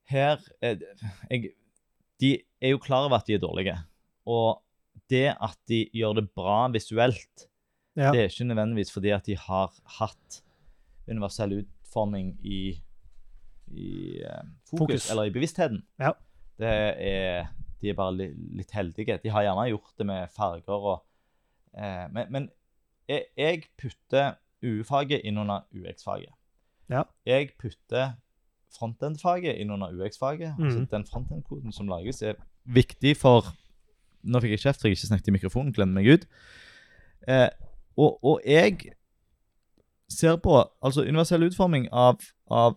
Her er det- jeg, De er jo klar over at de er dårlige. Og det at de gjør det bra visuelt, Ja. det er ikke nødvendigvis fordi at de har hatt universell utforming i, i eh, fokus, Fokus. eller i bevisstheten. Ja. Det er, de er bare litt heldige. De har gjerne gjort det med farger og eh, Men, men jeg, jeg putter UU-faget inn under UX-faget. Ja. Jeg putter frontend-faget inn under UX-faget. Altså Mhm. den frontend-koden som lages, er viktig for Nå fikk jeg kjeft for jeg ikke snakket i mikrofonen, glemmer meg ut. Eh, og, og jeg ser på altså universell utforming av, av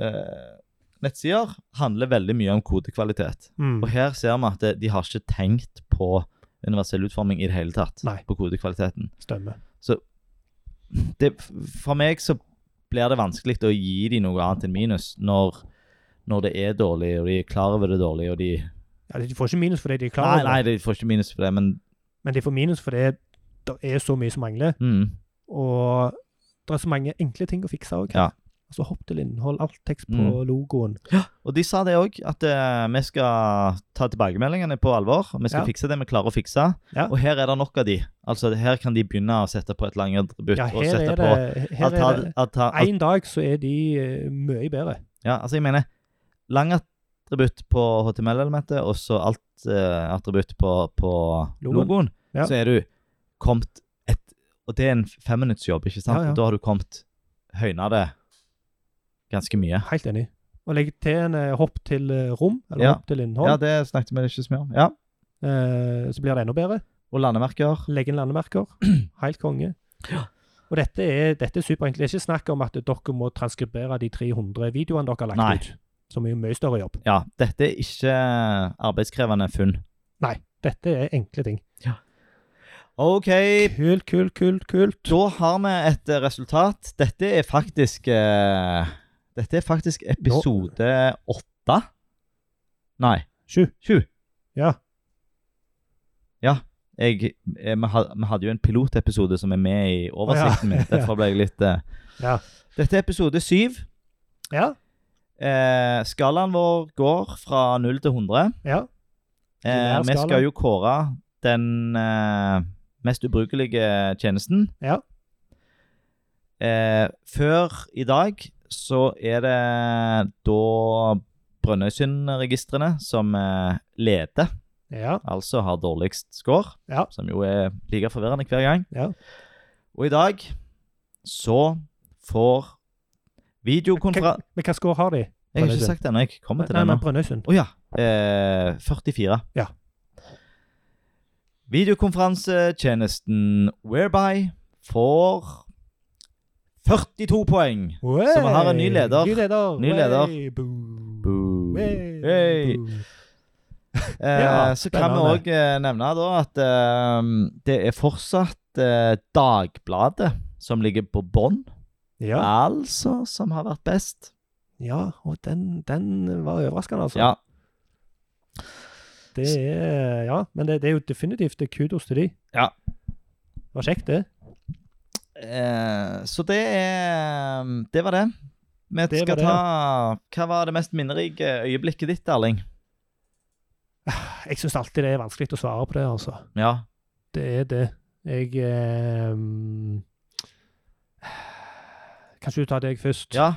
eh, nettsider handler veldig mye om kodekvalitet. Mm. Og her ser vi at det, de har ikke tenkt på universell utforming i det hele tatt. Nei. På kodekvaliteten. Stemmer. Det, for meg så blir det vanskelig å gi dem noe annet enn minus når, når det er dårlig, og de er klar over det dårlig, og de Ja, de får ikke minus fordi de er klar Nei, det. nei, nei, de får ikke minus for det, men men de får minus fordi det er så mye som mangler. mm, Og det er så mange enkle ting å fikse òg. Ja. Altså hopp til innhold, alt tekst på Mm. logoen. Og de sa det òg, at uh, vi skal ta tilbakemeldingene på alvor. og Vi skal Ja. fikse det vi klarer å fikse. Ja. Og her er det nok av de. Altså Her kan de begynne å sette på et langattributt. Ja, og her er på det, her er det altar, alt, En dag så er de uh, mye bedre. Ja, altså jeg mener langattributt på HTML-elementet, og så alt eh, attributt på, på Logoen. logoen. Ja. Så er du kommet et Og det er en femminuttsjobb, ikke sant? Ja, ja. Da har du kommet høyna det ganske mye. Helt enig. Og legge til en eh, hopp til eh, rom, eller Ja. hopp til innhold, Ja, det snakket vi ikke så mye om. Ja. eh, så blir det enda bedre. Og landemerker. Legge inn landemerker. (clears throat) Helt konge. Ja. Og dette er, dette er superenkelt. Det er ikke snakk om at dere må transkribere de 300 videoene dere har lagt Nei. ut, som er jo mye større jobb. Ja, dette er ikke arbeidskrevende funn. Dette er enkle ting. OK, Kult, kult, kult, kult. da har vi et eh, resultat. Dette er faktisk eh, Dette er faktisk episode åtte. Nei, Sju. sju. Ja. Jeg, jeg, vi, hadde jo en pilotepisode som er med i oversikten min. (laughs) Derfor ble jeg litt uh, Ja. Dette er episode syv. Ja. Eh, skalaen vår går fra null til 100. ja. Eh, vi skal jo kåre den eh, mest ubrukelige tjenesten. Ja. Eh, før i dag så er det da Brønnøysundregistrene som eh, leder, Ja. altså har dårligst score. Ja. Som jo er like forvirrende hver gang. Ja. Og i dag så får videokonferanse Men hva score har de? Jeg har ikke sagt det ennå. Jeg kommer til Nei, det nå. Brønnøysund. Å ja. Eh, 44. Ja. Videokonferansetjenesten Whereby får 42 poeng. Så vi har en ny leder. Ny leder. Ny leder. Wey, boo. Wey. Eh, Ja, så kan vi òg eh, nevne da at eh, det er fortsatt eh, Dagbladet som ligger på bånn, Ja. altså, som har vært best. ja, og den, den var overraskende, altså. Ja. Det er, ja, men det, det er jo definitivt kudos til de. Ja. Det var kjekt, det. Eh, så det er Det var det. Vi Det skal var det, ta Hva var det mest minnerike øyeblikket ditt, Erling? (sighs) Jeg syns alltid det er vanskelig å svare på det, altså. Ja. Det er det. Jeg eh, (sighs) Kanskje du tar deg først? ja.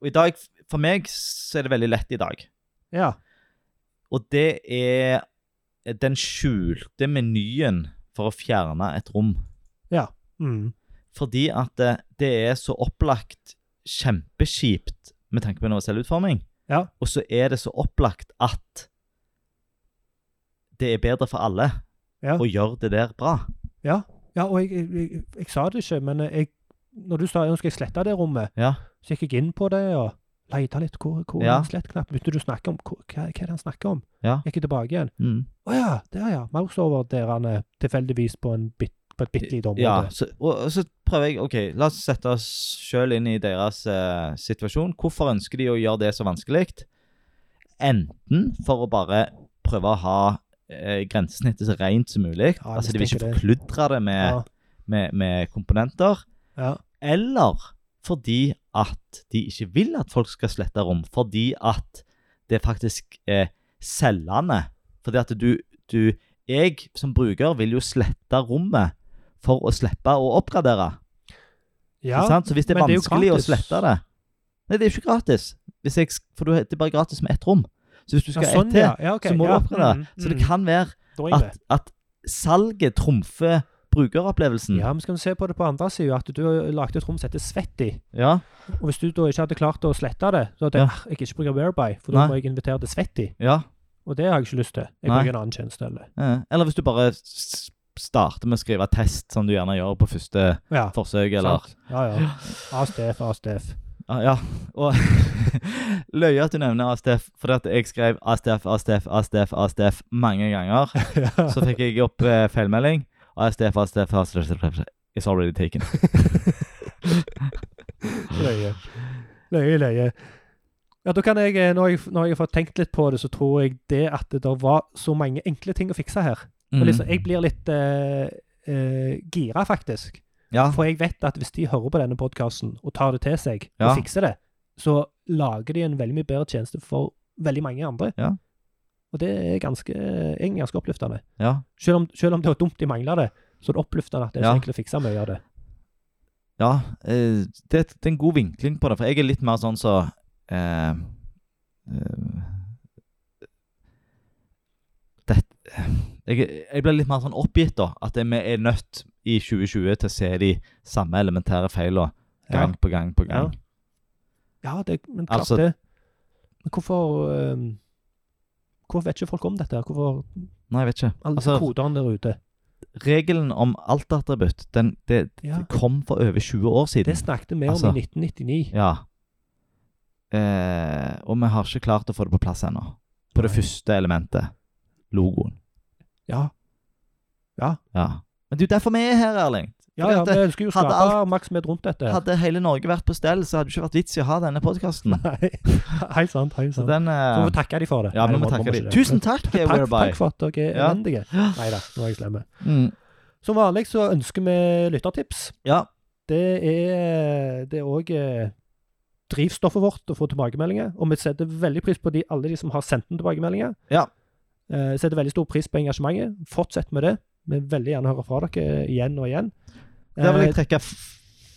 Og i dag, for meg, så er det veldig lett i dag. Ja. Og det er den skjulte menyen for å fjerne et rom. Ja. Mm. Fordi at det, det er så opplagt kjempekjipt med tanke på universell utforming. Ja. Og så er det så opplagt at det er bedre for alle Ja. å gjøre det der bra. Ja, og jeg, jeg, jeg, jeg sa det ikke, men jeg, når du sa nå skal jeg slette det rommet, Ja. så gikk jeg inn på det og leita litt. Hvor, hvor Ja. er slettknappen? Begynte du å snakke om hva, hva er det han snakker om? Ja. Gikk jeg tilbake igjen. Mm. oh, ja, der ja. Mouseover der han er tilfeldigvis på, en bit, på et bitte lite område. Ja, så, og, og så prøver jeg OK, la oss sette oss sjøl inn i deres eh, situasjon. Hvorfor ønsker de å gjøre det så vanskelig? Enten for å bare prøve å ha eh, grensesnittet så rent som mulig. Ja, altså De vil ikke forkludre det med, Ja, med, med komponenter. ja. Eller fordi at de ikke vil at folk skal slette rom. Fordi at det faktisk er selgende. Fordi at du, du Jeg som bruker vil jo slette rommet for å slippe å oppgradere. ja? Så hvis det er vanskelig det er å slette det Nei, det er jo ikke gratis. Hvis jeg, for du, det er bare gratis med ett rom. Så hvis du skal ja, sånn, ett til, ja. ja, okay, så må du oppgradere. mm, Så det mm. kan være at, at salget trumfer brukeropplevelsen. Ja, men skal vi se på det på andre sida, at du har lagd et rom som heter Svetti. Ja. Og hvis du da ikke hadde klart å slette det, så hadde Ja. jeg «Ah, jeg ikke bruker Whereby, for da må jeg invitere til Svetti. ja. Og det har jeg ikke lyst til. Jeg Nei. bruker en annen tjeneste. Eller. ja. Eller hvis du bare s- starter med å skrive test, som du gjerne gjør på første Ja, forsøk, eller sant. Ja, ja. ASTF, ASTF. Ah, ja. Og løye at du nevner ASTF, fordi at jeg skrev ASTF, ASTF, ASTF, ASTF mange ganger. Så fikk jeg opp eh, feilmelding. ASTF, ASTF, ASTF It's already taken. Løye. Løye, løye. Ja, da kan jeg, eh, når jeg, når jeg har fått tenkt litt på det, så tror jeg det at det var så mange enkle ting å fikse her. Og liksom, jeg blir litt uh, uh, gira, faktisk. ja. For jeg vet at hvis de hører på denne podkasten og tar det til seg Ja. og fikser det, så lager de en veldig mye bedre tjeneste for veldig mange andre. Ja. Og det er ganske, egentlig ganske oppløftende. ja. Selv om, selv om det var dumt de mangla det, så er det oppløftende at det er så enkelt å fikse mye av det. Ja, eh, det, det er en god vinkling på det. For jeg er litt mer sånn så eh, eh, det, jeg, jeg ble litt mer sånn oppgitt, da. At vi er nødt i 2020 til å se de samme elementære feilene gang på gang på gang. Ja, det, men klart Altså- det. Men hvorfor ehm, Hvorfor vet ikke folk om dette? Hvorfor Nei, jeg vet ikke. alle Altså, kodene der ute? regelen om altattributt, den det, Ja. kom for over 20 år siden. Det snakket vi om Altså- i 1999. Ja. Eh, og vi har ikke klart å få det på plass ennå. På det Nei. første elementet. Logoen. Ja. Ja. ja. Men det er jo derfor vi er her, Erling. Ja, ja, vi ønsker jo å skape oppmerksomhet rundt dette. her. Hadde hele Norge vært på stell, så hadde det ikke vært vits i å ha denne podkasten. (laughs) Helt sant. hei Så sant. den Så må eh, vi takke dem for det. Ja, vi må må- takke dem. Tusen takk, (laughs) Takk, Whereby. takk for at dere er Ja. elendige. Nei da, nå er jeg slemme. Mm. Som vanlig så ønsker vi lyttertips. Ja. Det er det er òg drivstoffet vårt å få tilbakemeldinger. Og vi setter veldig pris på de, alle de som har sendt inn tilbakemeldinger. Ja. Eh, setter veldig stor pris på engasjementet. Fortsett med det. Vi vil veldig gjerne høre fra dere igjen og igjen. Der vil jeg Eh, trekke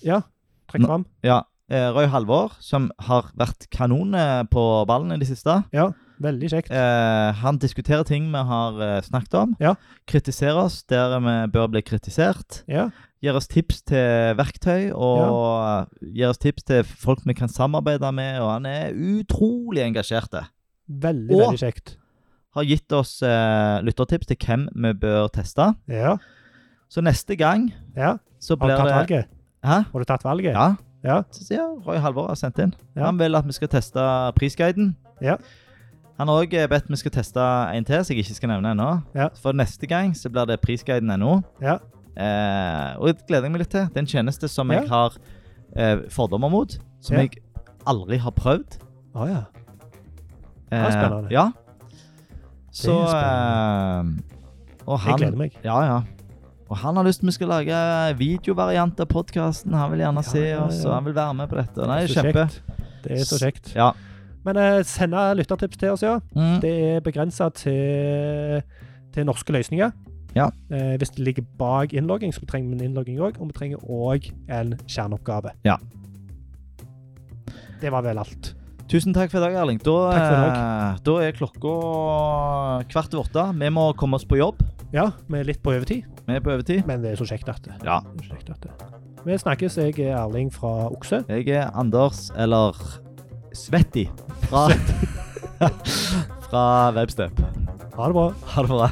ja, trekk fram. ja, Røy Halvor, som har vært kanon eh, på ballen i det siste. Ja, veldig kjekt. Eh, han diskuterer ting vi har eh, snakket om. Ja. Kritiserer oss der vi bør bli kritisert. Ja, Gir oss tips til verktøy, og gir oss tips til folk vi kan samarbeide med. Og han er utrolig engasjert. veldig, Og- veldig kjekt. Har gitt oss eh, lyttertips til hvem vi bør teste. Ja, Så neste gang ja. så Har du blir tatt det valget? Hæ? Har du tatt valget? Ja. Ja. Så sier Roy Halvor har sendt inn. Ja. Han vil at vi skal teste prisguiden. Ja. Han har òg bedt vi skal teste en til, som jeg ikke skal nevne ennå. Ja. For neste gang så blir det prisguiden.no. Ja. Eh, og det gleder jeg meg litt til. Det er en tjeneste som Ja. jeg har eh, fordommer mot. Som Ja. jeg aldri har prøvd. Å ja. Det er spennende. Ja. Så Det eh, Jeg gleder meg. Ja, ja. Og han har lyst til vi skal lage videovariant av podkasten. Han vil gjerne Ja, se oss, og han vil være med på dette. Nei, er kjempe. kjekt. Det er så kjekt. Ja. Men uh, sende lyttertips til oss, ja. Mm. Det er begrensa til, til norske løsninger. Ja. Uh, hvis det ligger bak innlogging, så vi trenger vi en innlogging òg. Og vi trenger òg en kjerneoppgave. Ja. Det var vel alt. Tusen takk for i dag, Erling. Da, i eh, da er klokka kvart over åtte. Vi må komme oss på jobb. Ja, vi er litt på overtid, Vi er på overtid. men det er så kjekt at det. Ja. det kjekt at det. Vi snakkes. Jeg er Erling fra Okse. Jeg er Anders, eller Svetti, fra, (laughs) fra Webstep. Ha det bra. Ha det bra.